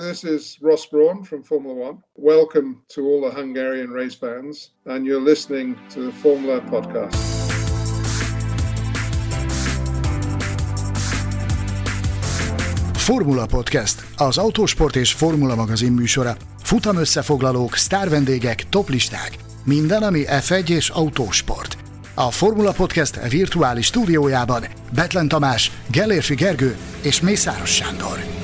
this is Ross Brawn from Formula One. Welcome to all the Hungarian race fans, and you're listening to the Formula Podcast. Formula Podcast, az autósport és formula magazin műsora. Futam összefoglalók, sztárvendégek, toplisták. Minden, ami F1 és autósport. A Formula Podcast virtuális stúdiójában Betlen Tamás, Gellérfi Gergő és Mészáros Sándor.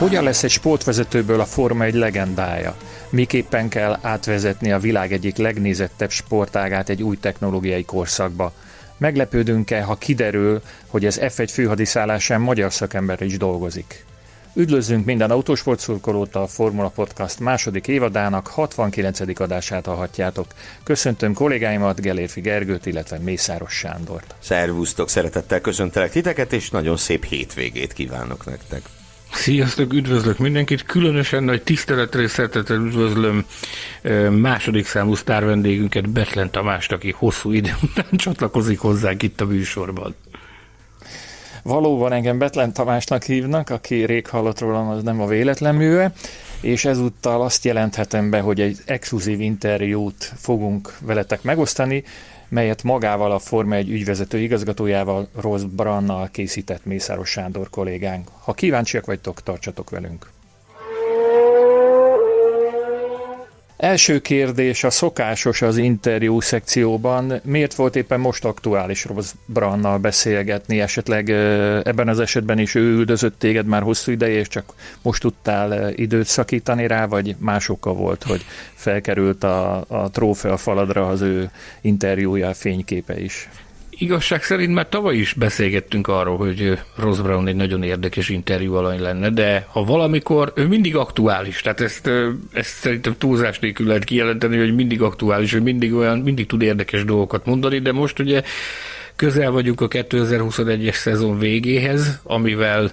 Hogyan lesz egy sportvezetőből a Forma egy legendája? Miképpen kell átvezetni a világ egyik legnézettebb sportágát egy új technológiai korszakba? Meglepődünk-e, ha kiderül, hogy az F1 főhadiszállásán magyar szakember is dolgozik? Üdvözlünk minden autósportszurkolót a Formula Podcast második évadának 69. adását hallhatjátok. Köszöntöm kollégáimat, Gelérfi Gergőt, illetve Mészáros Sándort. Szervusztok, szeretettel köszöntelek titeket, és nagyon szép hétvégét kívánok nektek. Sziasztok, üdvözlök mindenkit, különösen nagy tisztelettel és szeretettel üdvözlöm második számú sztár vendégünket, Betlen Tamást, aki hosszú idő után csatlakozik hozzánk itt a műsorban. Valóban engem Betlen Tamásnak hívnak, aki rég hallott rólam, az nem a véletlen műve, és ezúttal azt jelenthetem be, hogy egy exkluzív interjút fogunk veletek megosztani, melyet magával a Forma egy ügyvezető igazgatójával, Rossz Brannal készített Mészáros Sándor kollégánk. Ha kíváncsiak vagytok, tartsatok velünk! Első kérdés a szokásos az interjú szekcióban. Miért volt éppen most aktuális Rossz Brannal beszélgetni? Esetleg ebben az esetben is ő üldözött téged már hosszú ideje, és csak most tudtál időt szakítani rá, vagy másokkal volt, hogy felkerült a, a trófea faladra az ő interjúja, fényképe is? Igazság szerint már tavaly is beszélgettünk arról, hogy Ross Brown egy nagyon érdekes interjú alany lenne, de ha valamikor, ő mindig aktuális, tehát ezt, ezt szerintem túlzás nélkül lehet kijelenteni, hogy mindig aktuális, hogy mindig olyan, mindig tud érdekes dolgokat mondani, de most ugye közel vagyunk a 2021-es szezon végéhez, amivel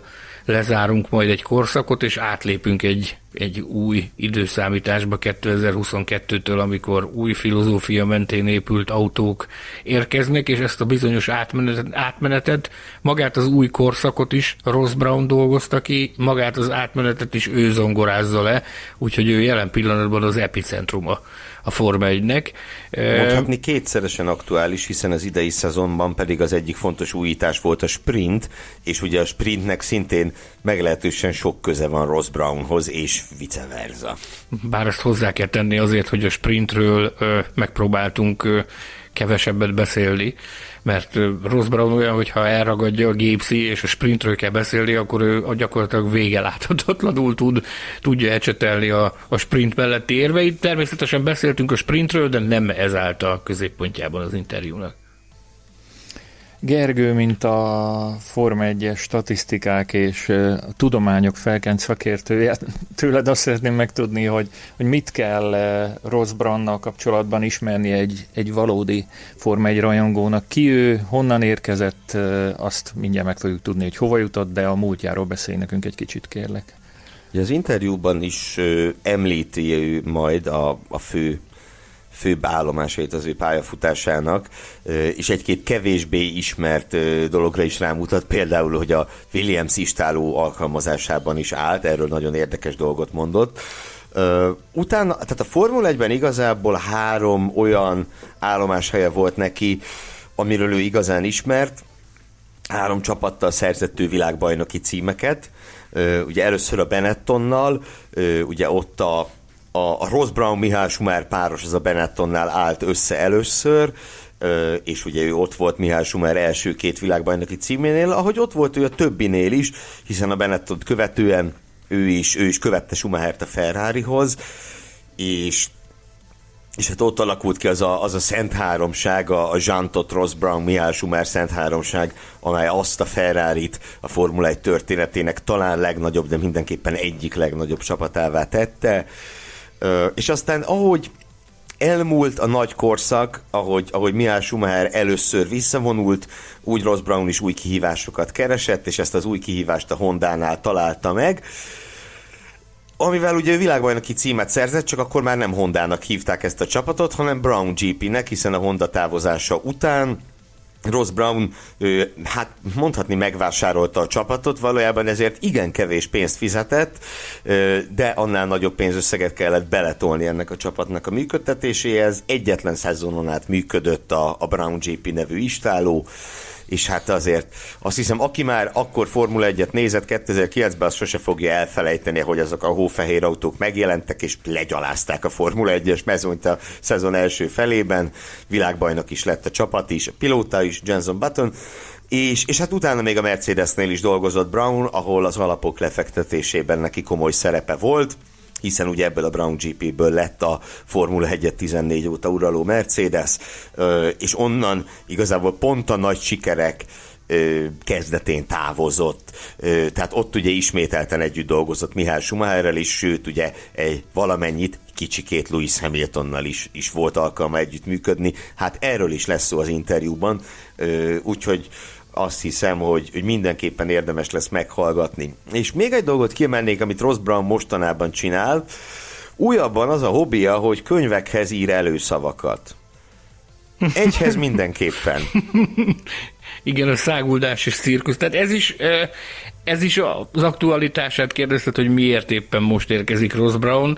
lezárunk majd egy korszakot, és átlépünk egy, egy új időszámításba 2022-től, amikor új filozófia mentén épült autók érkeznek, és ezt a bizonyos átmenetet, átmenetet magát az új korszakot is Ross Brown dolgozta ki, magát az átmenetet is ő zongorázza le, úgyhogy ő jelen pillanatban az epicentruma a Forma 1-nek. Mondhatni kétszeresen aktuális, hiszen az idei szezonban pedig az egyik fontos újítás volt a sprint, és ugye a sprintnek szintén meglehetősen sok köze van Ross Brownhoz, és vice versa. Bár ezt hozzá kell tenni azért, hogy a sprintről ö, megpróbáltunk ö, kevesebbet beszélni, mert Ross Brown olyan, hogyha elragadja a gépszi és a sprintről kell beszélni, akkor ő gyakorlatilag vége láthatatlanul tud, tudja ecsetelni a, a sprint melletti érveit. Természetesen beszéltünk a sprintről, de nem ezáltal középpontjában az interjúnak. Gergő, mint a Forma 1-es statisztikák és a tudományok felkent szakértője, tőled azt szeretném megtudni, hogy, hogy mit kell Ross Brannal kapcsolatban ismerni egy, egy valódi Forma 1 rajongónak. Ki ő, honnan érkezett, azt mindjárt meg fogjuk tudni, hogy hova jutott, de a múltjáról beszélj nekünk egy kicsit, kérlek. Az interjúban is említi ő majd a, a fő főbb állomásait az ő pályafutásának, és egy-két kevésbé ismert dologra is rámutat, például, hogy a Williams istáló alkalmazásában is állt, erről nagyon érdekes dolgot mondott. utána, tehát a Formula 1-ben igazából három olyan állomáshelye volt neki, amiről ő igazán ismert, három csapattal szerzett ő világbajnoki címeket, ugye először a Benettonnal, ugye ott a a, a Ross Brown Mihály Schumer páros az a Benettonnál állt össze először, és ugye ő ott volt Mihály Schumer első két világbajnoki címénél, ahogy ott volt ő a többinél is, hiszen a Benetton követően ő is, ő is követte Schumachert a Ferrarihoz, és és hát ott alakult ki az a, az a szent háromság, a, a Jean-Tot, Ross Brown, Mihály Schumer szent háromság, amely azt a ferrari a Formula 1 történetének talán legnagyobb, de mindenképpen egyik legnagyobb csapatává tette és aztán ahogy elmúlt a nagy korszak, ahogy, ahogy Mihály Schumacher először visszavonult, úgy Ross Brown is új kihívásokat keresett, és ezt az új kihívást a Hondánál találta meg. Amivel ugye világbajnoki címet szerzett, csak akkor már nem Hondának hívták ezt a csapatot, hanem Brown GP-nek, hiszen a Honda távozása után Ross Brown, hát mondhatni megvásárolta a csapatot, valójában ezért igen kevés pénzt fizetett, de annál nagyobb pénzösszeget kellett beletolni ennek a csapatnak a működtetéséhez. Egyetlen szezonon át működött a, Brown JP nevű istáló, és hát azért azt hiszem, aki már akkor Formula 1-et nézett 2009-ben, az sose fogja elfelejteni, hogy azok a hófehér autók megjelentek, és legyalázták a Formula 1-es mezonyt a szezon első felében. Világbajnok is lett a csapat is, a pilóta is, Jenson Button, és, és hát utána még a Mercedesnél is dolgozott Brown, ahol az alapok lefektetésében neki komoly szerepe volt hiszen ugye ebből a Brown GP-ből lett a Formula 1 14 óta uraló Mercedes, és onnan igazából pont a nagy sikerek kezdetén távozott, tehát ott ugye ismételten együtt dolgozott Mihály Schumacherrel is, sőt ugye egy valamennyit kicsikét Louis Hamiltonnal is, is volt alkalma együttműködni. Hát erről is lesz szó az interjúban, úgyhogy azt hiszem, hogy, hogy mindenképpen érdemes lesz meghallgatni. És még egy dolgot kiemelnék, amit Ross Brown mostanában csinál. Újabban az a hobbija, hogy könyvekhez ír előszavakat. Egyhez mindenképpen. Igen, a száguldás és cirkusz. Tehát ez is, ez is az aktualitását kérdezted, hogy miért éppen most érkezik Ross Brown.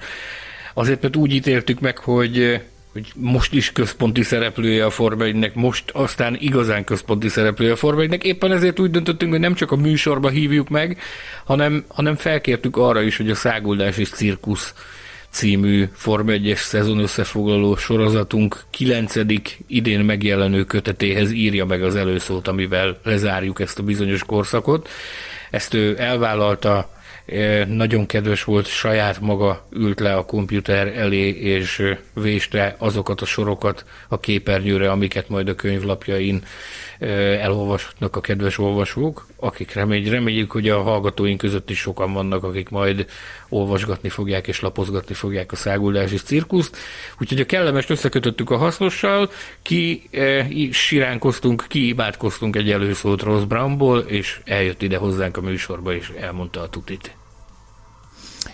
Azért, mert úgy ítéltük meg, hogy hogy most is központi szereplője a Forma 1 most aztán igazán központi szereplője a Forma 1 Éppen ezért úgy döntöttünk, hogy nem csak a műsorba hívjuk meg, hanem, hanem felkértük arra is, hogy a Száguldás és Cirkusz című Forma 1-es szezon összefoglaló sorozatunk 9. idén megjelenő kötetéhez írja meg az előszót, amivel lezárjuk ezt a bizonyos korszakot. Ezt ő elvállalta nagyon kedves volt, saját maga ült le a komputer elé, és véste azokat a sorokat a képernyőre, amiket majd a könyvlapjain elolvashatnak a kedves olvasók, akik remény, reméljük, hogy a hallgatóink között is sokan vannak, akik majd olvasgatni fogják és lapozgatni fogják a száguldási cirkuszt. Úgyhogy a kellemes összekötöttük a hasznossal, ki e, siránkoztunk, ki imádkoztunk egy előszót Ross Brownból, és eljött ide hozzánk a műsorba, és elmondta a tutit.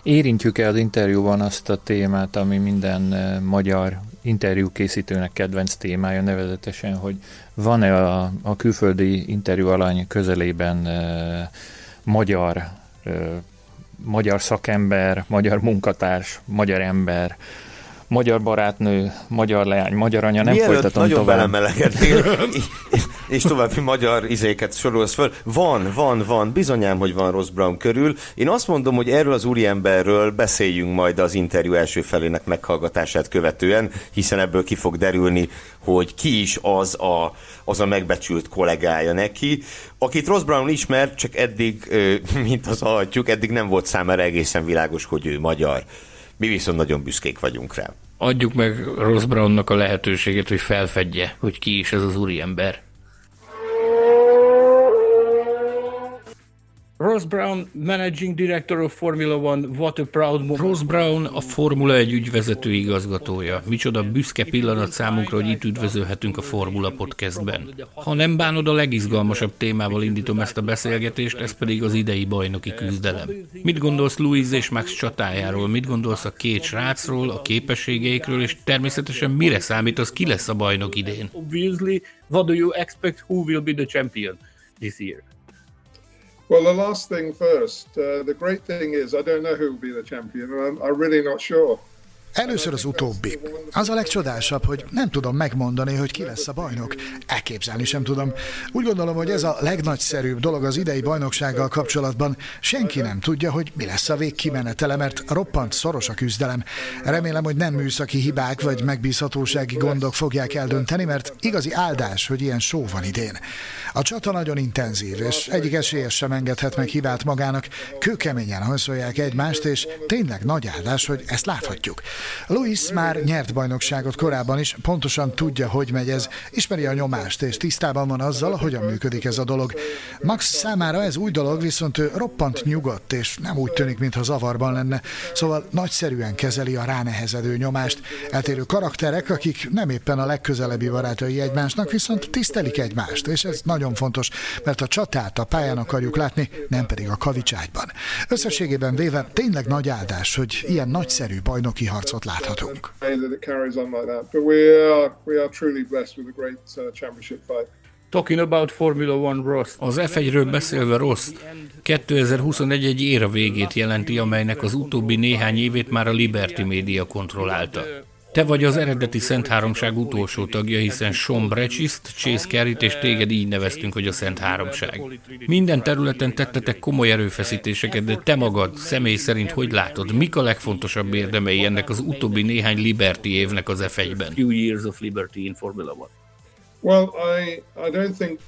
Érintjük-e az interjúban azt a témát, ami minden magyar interjú készítőnek kedvenc témája, nevezetesen, hogy van-e a, a külföldi interjú alany közelében e, magyar, e, magyar szakember, magyar munkatárs, magyar ember, magyar barátnő, magyar leány, magyar anya, nem Mielőtt folytatom nagyon tovább. belemelegedtél, és további magyar izéket sorolsz föl. Van, van, van, bizonyám, hogy van Ross Brown körül. Én azt mondom, hogy erről az úriemberről beszéljünk majd az interjú első felének meghallgatását követően, hiszen ebből ki fog derülni, hogy ki is az a, az a megbecsült kollégája neki, akit Ross Brown ismer, csak eddig, mint az hallhatjuk, eddig nem volt számára egészen világos, hogy ő magyar. Mi viszont nagyon büszkék vagyunk rá. Adjuk meg Ross Brownnak a lehetőséget, hogy felfedje, hogy ki is ez az úriember. Ross Brown, Managing Director of Formula One, what a proud moment. Ross Brown, a Formula 1 ügyvezető igazgatója. Micsoda büszke pillanat számunkra, hogy itt üdvözölhetünk a Formula Podcastben. Ha nem bánod, a legizgalmasabb témával indítom ezt a beszélgetést, ez pedig az idei bajnoki küzdelem. Mit gondolsz Louis és Max csatájáról? Mit gondolsz a két srácról, a képességeikről, és természetesen mire számít az, ki lesz a bajnok idén? Obviously, what do you expect who will be the champion this year? Well, the last thing first. Uh, the great thing is, I don't know who will be the champion, I'm, I'm really not sure. Először az utóbbi. Az a legcsodásabb, hogy nem tudom megmondani, hogy ki lesz a bajnok. Elképzelni sem tudom. Úgy gondolom, hogy ez a legnagyszerűbb dolog az idei bajnoksággal kapcsolatban. Senki nem tudja, hogy mi lesz a végkimenetele, mert roppant szoros a küzdelem. Remélem, hogy nem műszaki hibák vagy megbízhatósági gondok fogják eldönteni, mert igazi áldás, hogy ilyen só van idén. A csata nagyon intenzív, és egyik esélyes sem engedhet meg hibát magának. Kőkeményen hajszolják egymást, és tényleg nagy áldás, hogy ezt láthatjuk. Louis már nyert bajnokságot korábban is, pontosan tudja, hogy megy ez, ismeri a nyomást, és tisztában van azzal, hogyan működik ez a dolog. Max számára ez új dolog, viszont ő roppant nyugodt, és nem úgy tűnik, mintha zavarban lenne, szóval nagyszerűen kezeli a ránehezedő nyomást. Eltérő karakterek, akik nem éppen a legközelebbi barátai egymásnak, viszont tisztelik egymást, és ez nagyon fontos, mert a csatát a pályán akarjuk látni, nem pedig a kavicságyban. Összességében véve tényleg nagy áldás, hogy ilyen nagyszerű bajnoki harcot harcot láthatunk. Talking about Formula One Ross. Az F1-ről beszélve Ross, 2021 egy éra végét jelenti, amelynek az utóbbi néhány évét már a Liberty Media kontrollálta. Te vagy az eredeti Szent Háromság utolsó tagja, hiszen Sean Brecsiszt, Chase Carey-t és téged így neveztünk, hogy a Szent Háromság. Minden területen tettetek komoly erőfeszítéseket, de te magad személy szerint hogy látod, mik a legfontosabb érdemei ennek az utóbbi néhány Liberty évnek az F1-ben? Well, I, I don't think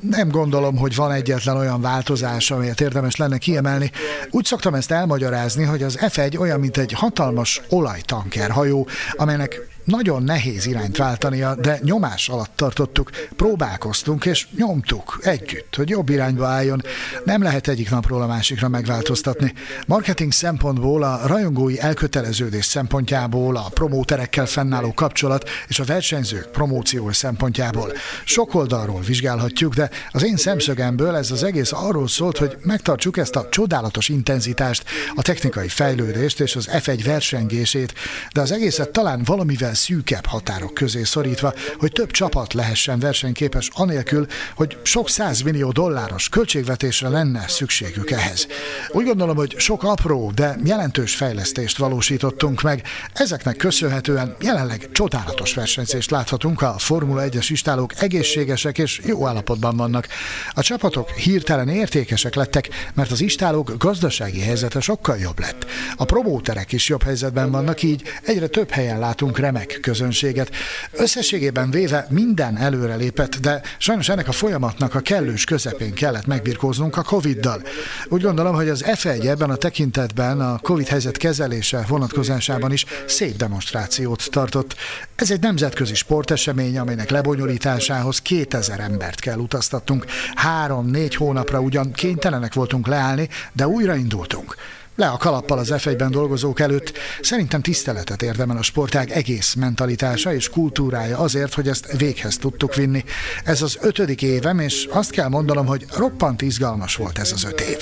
nem gondolom, hogy van egyetlen olyan változás, amelyet érdemes lenne kiemelni. Úgy szoktam ezt elmagyarázni, hogy az F1 olyan, mint egy hatalmas olajtankerhajó, amelynek nagyon nehéz irányt váltania, de nyomás alatt tartottuk, próbálkoztunk és nyomtuk együtt, hogy jobb irányba álljon. Nem lehet egyik napról a másikra megváltoztatni. Marketing szempontból, a rajongói elköteleződés szempontjából, a promóterekkel fennálló kapcsolat és a versenyzők promóciós szempontjából. Sok oldalról vizsgálhatjuk, de az én szemszögemből ez az egész arról szólt, hogy megtartsuk ezt a csodálatos intenzitást, a technikai fejlődést és az F1 versengését, de az egészet talán valamivel szűkebb határok közé szorítva, hogy több csapat lehessen versenyképes anélkül, hogy sok millió dolláros költségvetésre lenne szükségük ehhez. Úgy gondolom, hogy sok apró, de jelentős fejlesztést valósítottunk meg. Ezeknek köszönhetően jelenleg csodálatos versenyzést láthatunk, a Formula 1-es istálók egészségesek és jó állapotban vannak. A csapatok hirtelen értékesek lettek, mert az istálók gazdasági helyzete sokkal jobb lett. A promóterek is jobb helyzetben vannak, így egyre több helyen látunk remek remek közönséget. Összességében véve minden előrelépett, de sajnos ennek a folyamatnak a kellős közepén kellett megbirkóznunk a Covid-dal. Úgy gondolom, hogy az F1 ebben a tekintetben a Covid helyzet kezelése vonatkozásában is szép demonstrációt tartott. Ez egy nemzetközi sportesemény, amelynek lebonyolításához 2000 embert kell utaztatnunk. Három-négy hónapra ugyan kénytelenek voltunk leállni, de újraindultunk le a kalappal az f dolgozók előtt. Szerintem tiszteletet érdemel a sportág egész mentalitása és kultúrája azért, hogy ezt véghez tudtuk vinni. Ez az ötödik évem, és azt kell mondanom, hogy roppant izgalmas volt ez az öt év.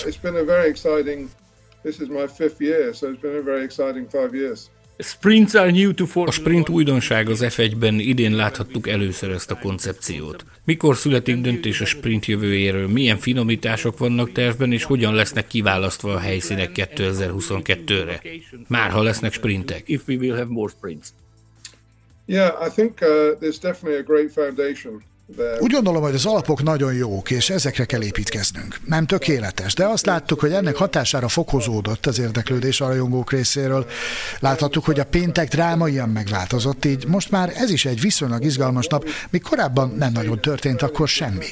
This is my fifth year, so it's been a very exciting five years. A sprint újdonság az F1-ben, idén láthattuk először ezt a koncepciót. Mikor születik döntés a sprint jövőjéről, milyen finomítások vannak tervben, és hogyan lesznek kiválasztva a helyszínek 2022-re? Már ha lesznek sprintek. Yeah, I think uh, there's definitely a great foundation úgy gondolom, hogy az alapok nagyon jók, és ezekre kell építkeznünk. Nem tökéletes, de azt láttuk, hogy ennek hatására fokozódott az érdeklődés a rajongók részéről. Láthattuk, hogy a péntek dráma ilyen megváltozott, így most már ez is egy viszonylag izgalmas nap, míg korábban nem nagyon történt akkor semmi.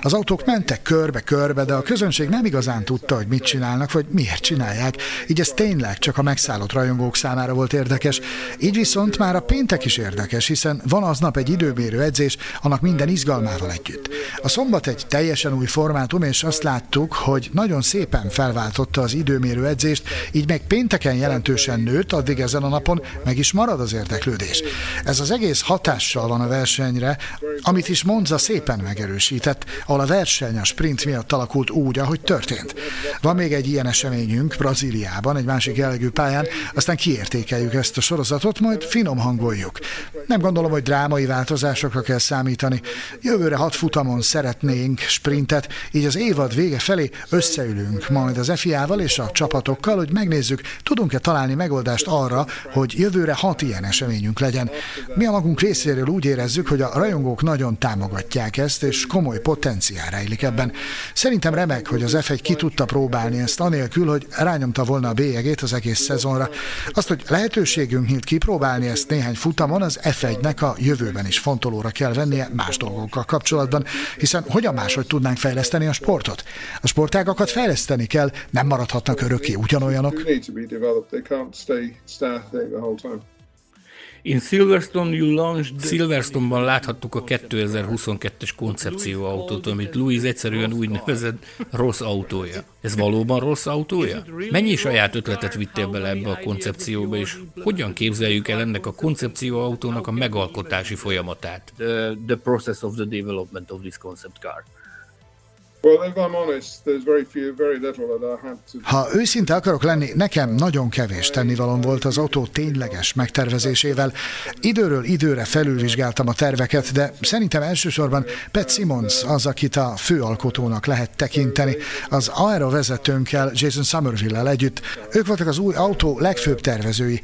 Az autók mentek körbe-körbe, de a közönség nem igazán tudta, hogy mit csinálnak, vagy miért csinálják, így ez tényleg csak a megszállott rajongók számára volt érdekes. Így viszont már a péntek is érdekes, hiszen van aznap egy időmérő edzés, annak minden izgalmával együtt. A szombat egy teljesen új formátum, és azt láttuk, hogy nagyon szépen felváltotta az időmérő edzést, így meg pénteken jelentősen nőtt, addig ezen a napon meg is marad az érdeklődés. Ez az egész hatással van a versenyre, amit is Monza szépen megerősített, ahol a verseny a sprint miatt alakult úgy, ahogy történt. Van még egy ilyen eseményünk Brazíliában, egy másik jellegű pályán, aztán kiértékeljük ezt a sorozatot, majd finom hangoljuk. Nem gondolom, hogy drámai változásokra kell számítani. Jövőre hat futamon szeretnénk sprintet, így az évad vége felé összeülünk majd az FIA-val és a csapatokkal, hogy megnézzük, tudunk-e találni megoldást arra, hogy jövőre hat ilyen eseményünk legyen. Mi a magunk részéről úgy érezzük, hogy a rajongók nagyon támogatják ezt, és komoly potenciál rejlik ebben. Szerintem remek, hogy az F1 ki tudta próbálni ezt, anélkül, hogy rányomta volna a bélyegét az egész szezonra. Azt, hogy lehetőségünk nyílt kipróbálni ezt néhány futamon, az F1-nek a jövőben is fontolóra kell vennie más dolgok dolgokkal kapcsolatban, hiszen hogyan máshogy tudnánk fejleszteni a sportot? A sportágakat fejleszteni kell, nem maradhatnak örökké ugyanolyanok. In Silverstone you launched... Silverstone-ban láthattuk a 2022-es koncepcióautót, amit Louis egyszerűen úgy nevezett rossz autója. Ez valóban rossz autója? Mennyi saját ötletet vittél bele ebbe a koncepcióba, és hogyan képzeljük el ennek a koncepcióautónak a megalkotási folyamatát? The, the process of the development of this concept car. Ha őszinte akarok lenni, nekem nagyon kevés tennivalom volt az autó tényleges megtervezésével. Időről időre felülvizsgáltam a terveket, de szerintem elsősorban Pat Simmons az, akit a főalkotónak lehet tekinteni. Az Aero vezetőnkkel, Jason Somerville-el együtt. Ők voltak az új autó legfőbb tervezői.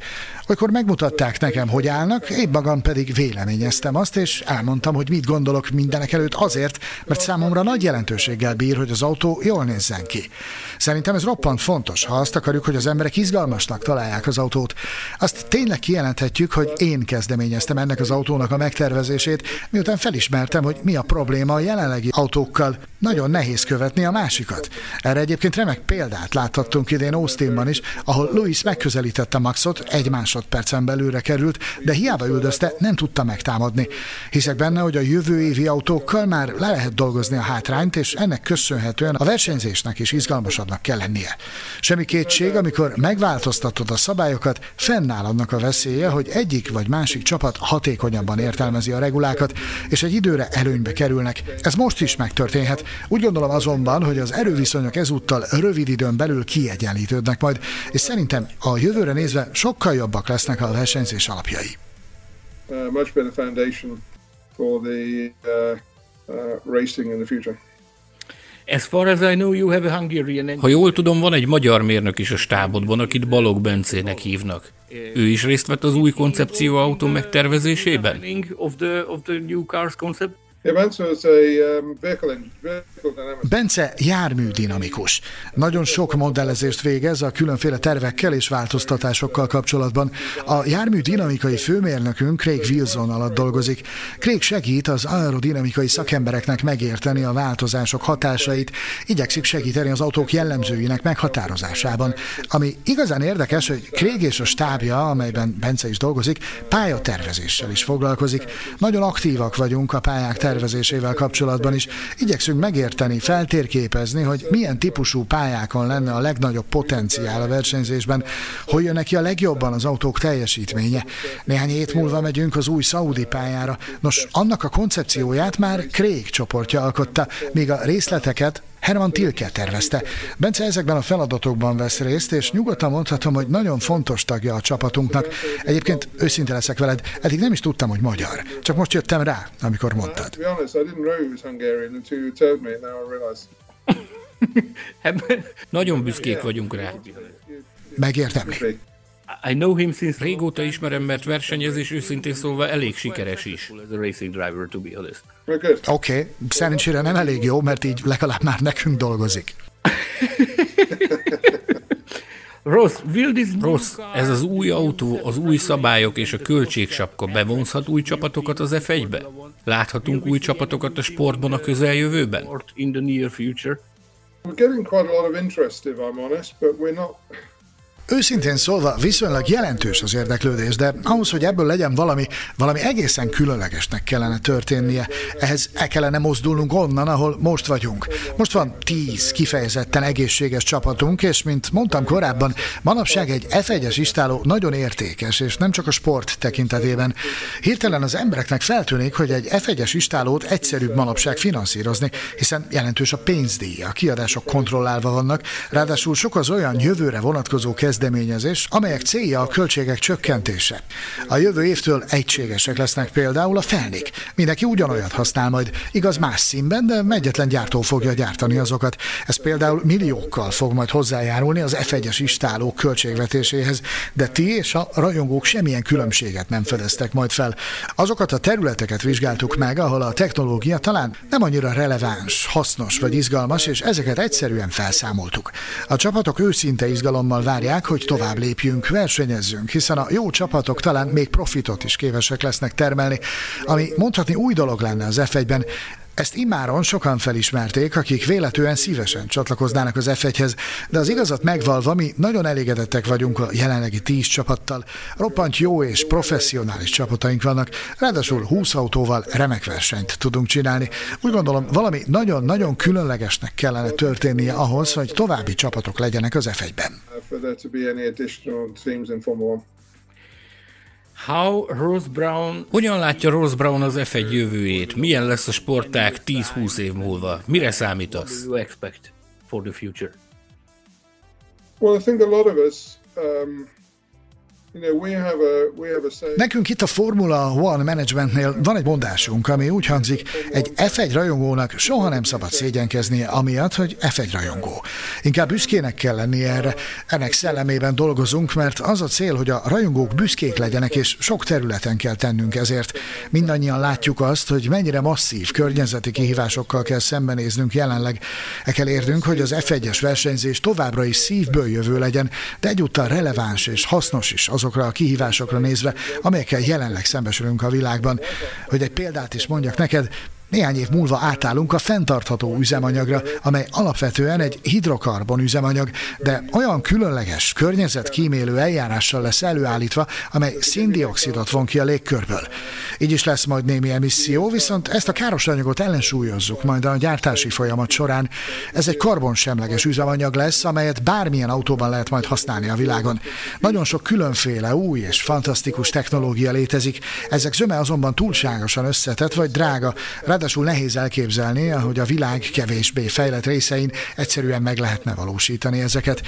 Olykor megmutatták nekem, hogy állnak, én magam pedig véleményeztem azt, és elmondtam, hogy mit gondolok mindenek előtt azért, mert számomra nagy jelentőséggel bír, hogy az autó jól nézzen ki. Szerintem ez roppant fontos, ha azt akarjuk, hogy az emberek izgalmasnak találják az autót. Azt tényleg kijelenthetjük, hogy én kezdeményeztem ennek az autónak a megtervezését, miután felismertem, hogy mi a probléma a jelenlegi autókkal. Nagyon nehéz követni a másikat. Erre egyébként remek példát láthattunk idén Austinban is, ahol Louis megközelítette Maxot egymás másodpercen belőle került, de hiába üldözte, nem tudta megtámadni. Hiszek benne, hogy a jövő évi autókkal már le lehet dolgozni a hátrányt, és ennek köszönhetően a versenyzésnek is izgalmasabbnak kell lennie. Semmi kétség, amikor megváltoztatod a szabályokat, fennáll annak a veszélye, hogy egyik vagy másik csapat hatékonyabban értelmezi a regulákat, és egy időre előnybe kerülnek. Ez most is megtörténhet. Úgy gondolom azonban, hogy az erőviszonyok ezúttal rövid időn belül kiegyenlítődnek majd, és szerintem a jövőre nézve sokkal jobbak lesznek a versenyzés alapjai. Uh, much better foundation for the uh, uh, racing in the future. As far as I know, you have a Hungarian... Ha jól tudom, van egy magyar mérnök is a stábodban, akit Balog Bencének hívnak. Ő is részt vett az új koncepció autó megtervezésében? Um, Bence jármű dinamikus. Nagyon sok modellezést végez a különféle tervekkel és változtatásokkal kapcsolatban. A jármű dinamikai főmérnökünk Craig Wilson alatt dolgozik. Craig segít az aerodinamikai szakembereknek megérteni a változások hatásait, igyekszik segíteni az autók jellemzőinek meghatározásában. Ami igazán érdekes, hogy Craig és a stábja, amelyben Bence is dolgozik, pályatervezéssel is foglalkozik. Nagyon aktívak vagyunk a pályák tervezésében tervezésével kapcsolatban is igyekszünk megérteni, feltérképezni, hogy milyen típusú pályákon lenne a legnagyobb potenciál a versenyzésben, hogy jön neki a legjobban az autók teljesítménye. Néhány hét múlva megyünk az új Saudi pályára. Nos, annak a koncepcióját már Craig csoportja alkotta, míg a részleteket Herman Tilke tervezte. Bence ezekben a feladatokban vesz részt, és nyugodtan mondhatom, hogy nagyon fontos tagja a csapatunknak. Egyébként őszinte leszek veled, eddig nem is tudtam, hogy magyar. Csak most jöttem rá, amikor mondtad. Nagyon büszkék vagyunk rá. Megértemli. Régóta ismerem, mert versenyez, és őszintén szólva elég sikeres is. Oké, okay. szerencsére nem elég jó, mert így legalább már nekünk dolgozik. Rossz, Rossz, ez az új autó, az új szabályok és a költségsapka bevonzhat új csapatokat az F1-be? Láthatunk új csapatokat a sportban a közeljövőben? Őszintén szólva viszonylag jelentős az érdeklődés, de ahhoz, hogy ebből legyen valami, valami egészen különlegesnek kellene történnie. Ehhez el kellene mozdulnunk onnan, ahol most vagyunk. Most van tíz kifejezetten egészséges csapatunk, és mint mondtam korábban, manapság egy F1-es istáló nagyon értékes, és nem csak a sport tekintetében. Hirtelen az embereknek feltűnik, hogy egy F1-es istálót egyszerűbb manapság finanszírozni, hiszen jelentős a pénzdíj, a kiadások kontrollálva vannak, ráadásul sok az olyan jövőre vonatkozó kezdeményezés, kezdeményezés, amelyek célja a költségek csökkentése. A jövő évtől egységesek lesznek például a felnék. Mindenki ugyanolyat használ majd, igaz más színben, de egyetlen gyártó fogja gyártani azokat. Ez például milliókkal fog majd hozzájárulni az F1-es istálók költségvetéséhez, de ti és a rajongók semmilyen különbséget nem fedeztek majd fel. Azokat a területeket vizsgáltuk meg, ahol a technológia talán nem annyira releváns, hasznos vagy izgalmas, és ezeket egyszerűen felszámoltuk. A csapatok őszinte izgalommal várják, meg, hogy tovább lépjünk, versenyezzünk, hiszen a jó csapatok talán még profitot is képesek lesznek termelni, ami mondhatni új dolog lenne az F1-ben, ezt immáron sokan felismerték, akik véletően szívesen csatlakoznának az F1-hez, de az igazat megvalva mi nagyon elégedettek vagyunk a jelenlegi 10 csapattal. Roppant jó és professzionális csapataink vannak, ráadásul 20 autóval remek versenyt tudunk csinálni. Úgy gondolom, valami nagyon-nagyon különlegesnek kellene történnie ahhoz, hogy további csapatok legyenek az F1-ben. How Rose Brown... Hogyan látja Rose Brown az F1 jövőjét? Milyen lesz a sportág 10-20 év múlva? Mire számítasz? for the future? Well, I think a lot of us um, Nekünk itt a Formula One Managementnél van egy mondásunk, ami úgy hangzik, egy F1 rajongónak soha nem szabad szégyenkezni amiatt, hogy F1 rajongó. Inkább büszkének kell lenni erre. Ennek szellemében dolgozunk, mert az a cél, hogy a rajongók büszkék legyenek, és sok területen kell tennünk ezért. Mindannyian látjuk azt, hogy mennyire masszív környezeti kihívásokkal kell szembenéznünk jelenleg. E kell érnünk, hogy az F1-es versenyzés továbbra is szívből jövő legyen, de egyúttal releváns és hasznos is az azokra a kihívásokra nézve, amelyekkel jelenleg szembesülünk a világban. Hogy egy példát is mondjak neked, néhány év múlva átállunk a fenntartható üzemanyagra, amely alapvetően egy hidrokarbon üzemanyag, de olyan különleges, környezetkímélő eljárással lesz előállítva, amely széndiokszidot von ki a légkörből. Így is lesz majd némi emisszió, viszont ezt a káros anyagot ellensúlyozzuk majd a gyártási folyamat során. Ez egy karbonsemleges üzemanyag lesz, amelyet bármilyen autóban lehet majd használni a világon. Nagyon sok különféle új és fantasztikus technológia létezik, ezek zöme azonban túlságosan összetett vagy drága, Ráadásul nehéz elképzelni, hogy a világ kevésbé fejlett részein egyszerűen meg lehetne valósítani ezeket.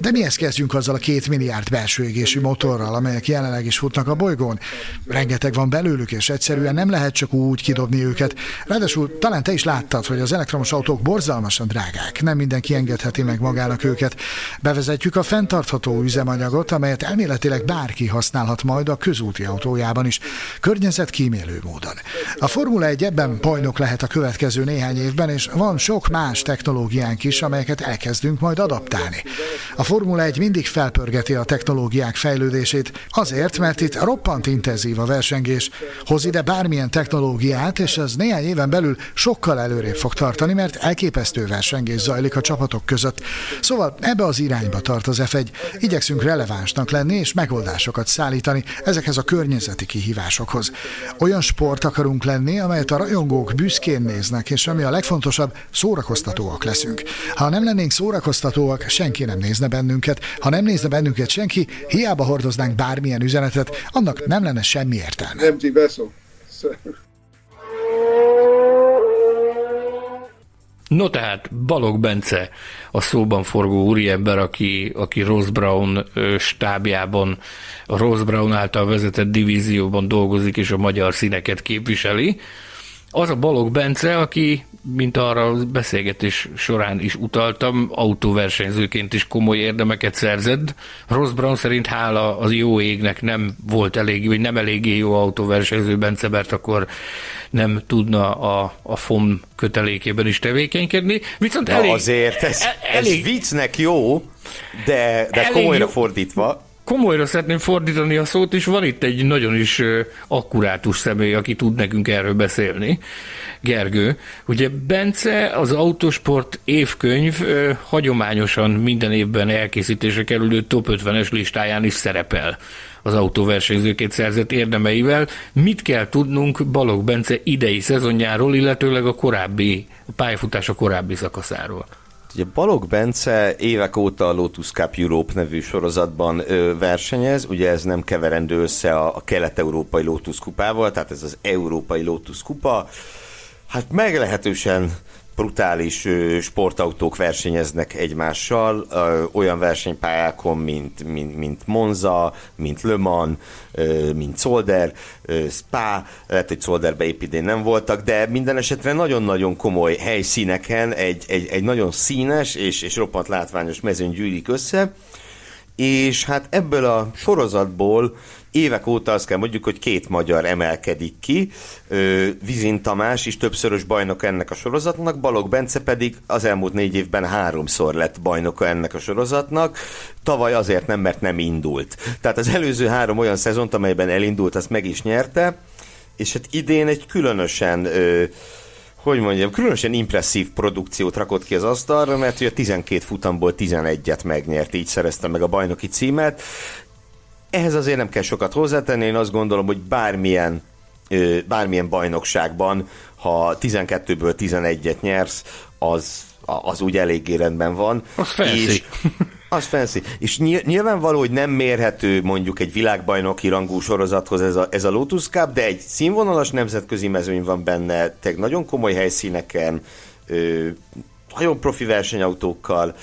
De mihez kezdjünk azzal a két milliárd belső égésű motorral, amelyek jelenleg is futnak a bolygón? Rengeteg van belőlük, és egyszerűen nem lehet csak úgy kidobni őket. Ráadásul talán te is láttad, hogy az elektromos autók borzalmasan drágák. Nem mindenki engedheti meg magának őket. Bevezetjük a fenntartható üzemanyagot, amelyet elméletileg bárki használhat majd a közúti autójában is, környezetkímélő módon. A Formula 1 ebben bajnok lehet a következő néhány évben, és van sok más technológiánk is, amelyeket elkezdünk majd adaptálni. A Formula 1 mindig felpörgeti a technológiák fejlődését, azért, mert itt roppant intenzív a versengés, hoz ide bármilyen technológiát, és ez néhány éven belül sokkal előrébb fog tartani, mert elképesztő versengés zajlik a csapatok között. Szóval ebbe az irányba tart az F1. Igyekszünk relevánsnak lenni és megoldásokat szállítani ezekhez a környezeti kihívásokhoz. Olyan sport akarunk lenni, amelyet a rajongó rajongók büszkén néznek, és ami a legfontosabb, szórakoztatóak leszünk. Ha nem lennénk szórakoztatóak, senki nem nézne bennünket. Ha nem nézne bennünket senki, hiába hordoznánk bármilyen üzenetet, annak nem lenne semmi értelme. Empty vessel. No tehát Balog Bence, a szóban forgó úriember, aki, aki Ross Brown stábjában, a Ross Brown által vezetett divízióban dolgozik, és a magyar színeket képviseli az a Balog Bence, aki, mint arra a beszélgetés során is utaltam, autóversenyzőként is komoly érdemeket szerzett. Ross Brown szerint hála az jó égnek nem volt elég, vagy nem eléggé jó autóversenyző Bence, mert akkor nem tudna a, a FOM kötelékében is tevékenykedni. Viszont elég, Na azért, ez, elég, ez viccnek jó, de, de komolyra jó, fordítva komolyra szeretném fordítani a szót, és van itt egy nagyon is akkurátus személy, aki tud nekünk erről beszélni. Gergő. Ugye Bence az Autosport évkönyv hagyományosan minden évben elkészítésre kerülő top 50-es listáján is szerepel az autóversenyzőként szerzett érdemeivel. Mit kell tudnunk Balog Bence idei szezonjáról, illetőleg a korábbi a pályafutása korábbi szakaszáról? Ugye Balog Bence évek óta a Lotus Cup Europe nevű sorozatban ö, versenyez, ugye ez nem keverendő össze a, a kelet-európai Lotus kupával, tehát ez az európai Lotus kupa. Hát meglehetősen brutális sportautók versenyeznek egymással, olyan versenypályákon, mint, mint, mint Monza, mint Le Mans, mint Zolder, Spa, lehet, hogy Zolderbe épp idén nem voltak, de minden esetre nagyon-nagyon komoly helyszíneken egy, egy, egy nagyon színes és, és roppant látványos mezőn gyűlik össze, és hát ebből a sorozatból évek óta azt kell mondjuk, hogy két magyar emelkedik ki, Vizin Tamás is többszörös bajnok ennek a sorozatnak, Balog Bence pedig az elmúlt négy évben háromszor lett bajnoka ennek a sorozatnak, tavaly azért nem, mert nem indult. Tehát az előző három olyan szezont, amelyben elindult, azt meg is nyerte, és hát idén egy különösen hogy mondjam, különösen impresszív produkciót rakott ki az asztalra, mert ugye 12 futamból 11-et megnyert, így szerezte meg a bajnoki címet. Ehhez azért nem kell sokat hozzátenni, én azt gondolom, hogy bármilyen bármilyen bajnokságban, ha 12-ből 11-et nyersz, az, az úgy eléggé rendben van. Az És, Az fancy. És nyilvánvaló, hogy nem mérhető mondjuk egy világbajnoki rangú sorozathoz ez a, ez a Lotus Cup, de egy színvonalas nemzetközi mezőny van benne, teg nagyon komoly helyszíneken, ö, nagyon profi versenyautókkal,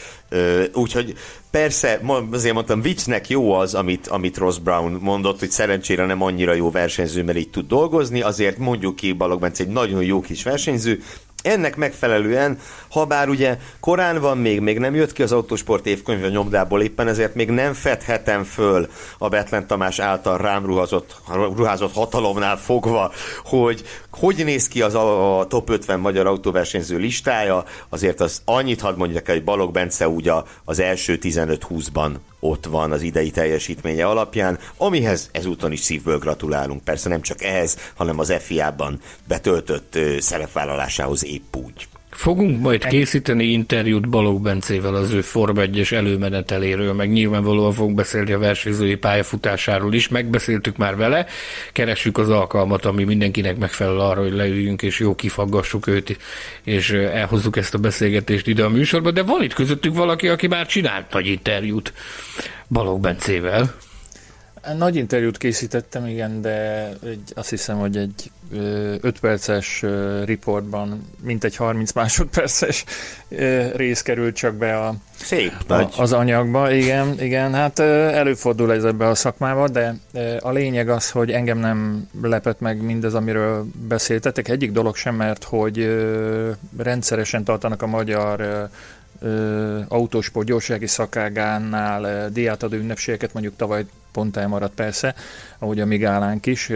úgyhogy persze, azért mondtam, viccnek jó az, amit, amit Ross Brown mondott, hogy szerencsére nem annyira jó versenyző, mert így tud dolgozni, azért mondjuk ki Balog Bence egy nagyon jó kis versenyző, ennek megfelelően, ha bár ugye korán van még, még nem jött ki az autósport évkönyv a nyomdából, éppen ezért még nem fedhetem föl a Betlen Tamás által rám ruházott, ruházott hatalomnál fogva, hogy hogy néz ki az a, a top 50 magyar autóversenyző listája, azért az annyit hadd mondjak el, hogy Balog Bence ugye az első 15-20-ban ott van az idei teljesítménye alapján, amihez ezúton is szívből gratulálunk. Persze nem csak ehhez, hanem az FIA-ban betöltött szerepvállalásához épp úgy. Fogunk majd készíteni interjút Balog Bencével az ő Form 1 előmeneteléről, meg nyilvánvalóan fogunk beszélni a versenyzői pályafutásáról is, megbeszéltük már vele, keressük az alkalmat, ami mindenkinek megfelel arra, hogy leüljünk és jó kifaggassuk őt, és elhozzuk ezt a beszélgetést ide a műsorba, de van itt közöttük valaki, aki már csinált nagy interjút Balog Bencével. Nagy interjút készítettem, igen, de egy, azt hiszem, hogy egy 5 perces riportban mintegy 30 másodperces rész került csak be a, Szép, a, nagy. az anyagba. Igen, igen, hát előfordul ez ebbe a szakmába, de a lényeg az, hogy engem nem lepett meg mindez, amiről beszéltetek. Egyik dolog sem, mert hogy rendszeresen tartanak a magyar autósport gyorsági szakágánál diátadó ünnepségeket, mondjuk tavaly pont elmaradt persze, ahogy a Migálánk is,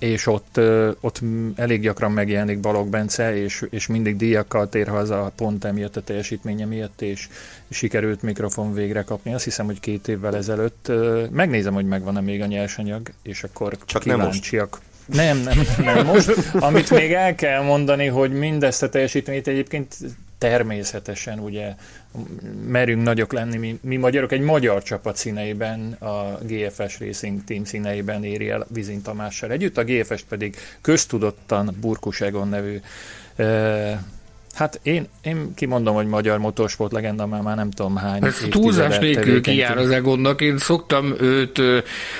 és ott, ott elég gyakran megjelenik Balog Bence, és, és mindig díjakkal tér haza pont emiatt a teljesítménye miatt, és sikerült mikrofon végre kapni. Azt hiszem, hogy két évvel ezelőtt. Megnézem, hogy megvan-e még a nyersanyag, és akkor Csak kíváncsiak. Nem, nem, nem, nem most. Amit még el kell mondani, hogy mindezt a teljesítményt egyébként természetesen ugye merünk nagyok lenni, mi, mi magyarok egy magyar csapat színeiben, a GFS Racing Team színeiben éri el Vizin Tamással együtt, a GFS-t pedig köztudottan Burkus Egon nevű Hát én, én kimondom, hogy magyar motorsport legenda már, már nem tudom hány Ez túlzás nélkül kijár az Egonnak. Én szoktam őt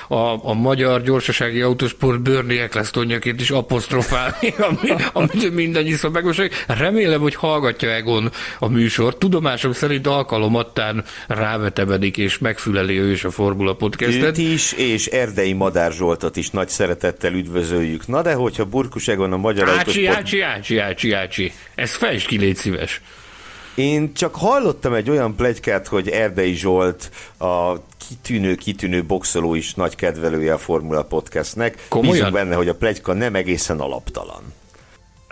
a, a magyar gyorsasági autósport Bernie Ecclestonjaként is apostrofálni, ami, amit mindannyiszor megmondja. Remélem, hogy hallgatja Egon a műsor. Tudomásom szerint alkalomattán rávetebedik és megfüleli ő is a Formula Podcastet. Őt is, és Erdei Madár Zsoltot is nagy szeretettel üdvözöljük. Na de hogyha Burkus Egon a magyar ácsi, autósport... Ácsi, ácsi, ácsi, ácsi. Ez fejtsd ki, légy szíves. Én csak hallottam egy olyan plegykát, hogy Erdei Zsolt a kitűnő, kitűnő boxoló is nagy kedvelője a Formula Podcastnek. Komolyan? Bízunk benne, hogy a plegyka nem egészen alaptalan.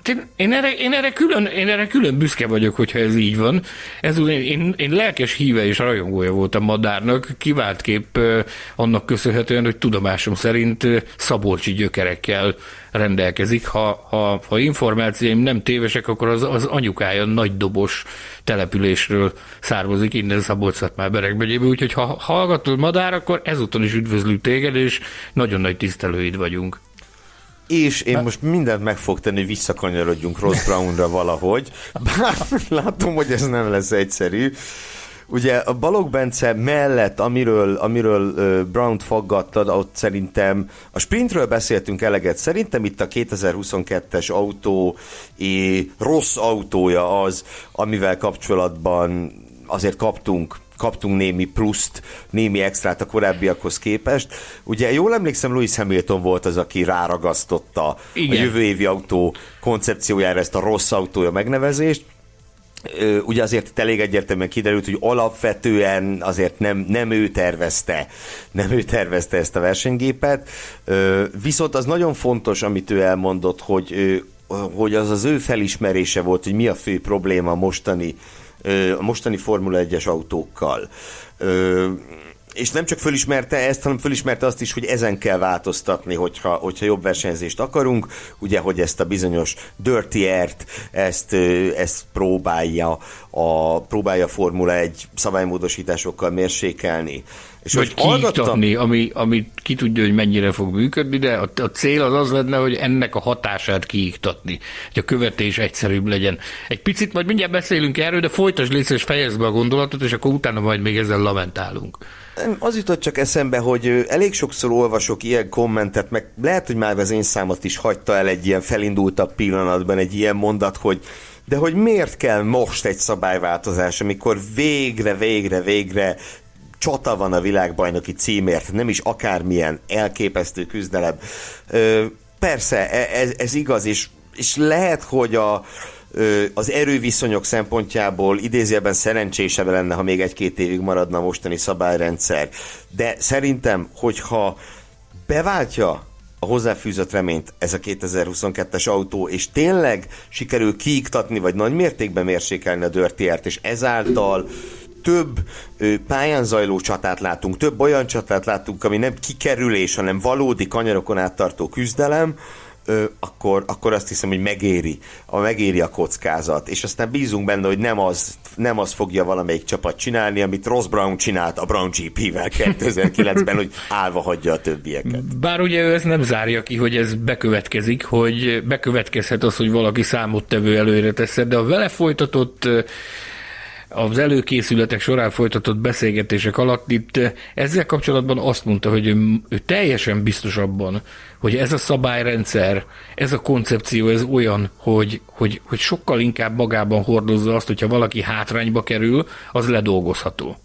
Én, én, erre, én, erre külön, én erre külön büszke vagyok, hogyha ez így van. Ez, én, én, én lelkes híve és rajongója voltam Madárnak, kiváltképp annak köszönhetően, hogy tudomásom szerint szabolcsi gyökerekkel rendelkezik. Ha, ha, ha információim nem tévesek, akkor az, az anyukája nagy dobos településről származik innen szabolcs már Berekbegyébe, úgyhogy ha hallgatod Madár, akkor ezúton is üdvözlünk téged, és nagyon nagy tisztelőid vagyunk. És én most mindent meg fog tenni, hogy visszakanyarodjunk Ross Brownra valahogy. Bár látom, hogy ez nem lesz egyszerű. Ugye a Balog Bence mellett, amiről, amiről Brown-t faggattad, ott szerintem a sprintről beszéltünk eleget, szerintem itt a 2022-es autó é, rossz autója az, amivel kapcsolatban azért kaptunk kaptunk némi pluszt, némi extrát a korábbiakhoz képest. Ugye jól emlékszem, Louis Hamilton volt az, aki ráragasztotta Igen. a jövő évi autó koncepciójára ezt a rossz autója megnevezést, ugye azért itt elég egyértelműen kiderült, hogy alapvetően azért nem, nem ő tervezte, nem ő tervezte ezt a versenygépet, viszont az nagyon fontos, amit ő elmondott, hogy, hogy az az ő felismerése volt, hogy mi a fő probléma mostani a mostani Formula 1-es autókkal. És nem csak fölismerte ezt, hanem fölismerte azt is, hogy ezen kell változtatni, hogyha, hogyha jobb versenyzést akarunk. Ugye, hogy ezt a bizonyos dirty air-t, ezt, ezt próbálja a, próbálja a Formula egy szabálymódosításokkal mérsékelni. És Vagy kiiktatni, ami, ami ki tudja, hogy mennyire fog működni, de a, a cél az az lenne, hogy ennek a hatását kiiktatni, hogy a követés egyszerűbb legyen. Egy picit majd mindjárt beszélünk erről, de folytasd légy és fejezd be a gondolatot, és akkor utána majd még ezzel lamentálunk. Az jutott csak eszembe, hogy elég sokszor olvasok ilyen kommentet, meg lehet, hogy már az én számot is hagyta el egy ilyen felindultabb pillanatban egy ilyen mondat, hogy de hogy miért kell most egy szabályváltozás, amikor végre, végre, végre csata van a világbajnoki címért, nem is akármilyen elképesztő küzdelem. Persze, e, ez, ez igaz, és, és lehet, hogy a, az erőviszonyok szempontjából idézőjelben szerencsésebb lenne, ha még egy-két évig maradna a mostani szabályrendszer. De szerintem, hogyha beváltja a hozzáfűzött reményt ez a 2022-es autó, és tényleg sikerül kiiktatni, vagy nagy mértékben mérsékelni a dörtiért, és ezáltal több pályán zajló csatát látunk, több olyan csatát látunk, ami nem kikerülés, hanem valódi kanyarokon áttartó küzdelem, ö, akkor, akkor azt hiszem, hogy megéri, a, megéri a kockázat. És aztán bízunk benne, hogy nem az, nem az fogja valamelyik csapat csinálni, amit Ross Brown csinált a Brown GP-vel 2009-ben, hogy állva hagyja a többieket. Bár ugye ő ezt nem zárja ki, hogy ez bekövetkezik, hogy bekövetkezhet az, hogy valaki számottevő előre teszed, de a vele folytatott az előkészületek során folytatott beszélgetések alatt itt eh, ezzel kapcsolatban azt mondta, hogy ő, ő teljesen biztos abban, hogy ez a szabályrendszer, ez a koncepció, ez olyan, hogy, hogy, hogy sokkal inkább magában hordozza azt, hogyha valaki hátrányba kerül, az ledolgozható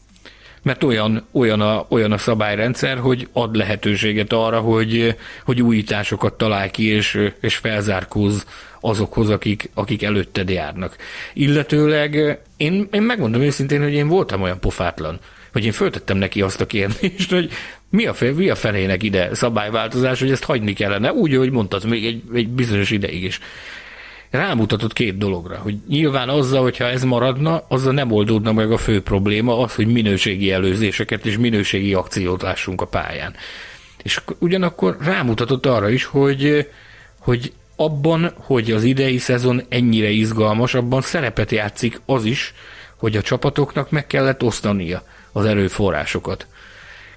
mert olyan, olyan, a, olyan a szabályrendszer, hogy ad lehetőséget arra, hogy, hogy újításokat talál ki, és, és felzárkóz azokhoz, akik, akik előtted járnak. Illetőleg én, én megmondom őszintén, hogy én voltam olyan pofátlan, hogy én föltettem neki azt a kérdést, hogy mi a, mi a fenének ide szabályváltozás, hogy ezt hagyni kellene, úgy, ahogy mondtad, még egy, egy bizonyos ideig is rámutatott két dologra, hogy nyilván azzal, hogyha ez maradna, azzal nem oldódna meg a fő probléma, az, hogy minőségi előzéseket és minőségi akciót lássunk a pályán. És ugyanakkor rámutatott arra is, hogy, hogy abban, hogy az idei szezon ennyire izgalmas, abban szerepet játszik az is, hogy a csapatoknak meg kellett osztania az erőforrásokat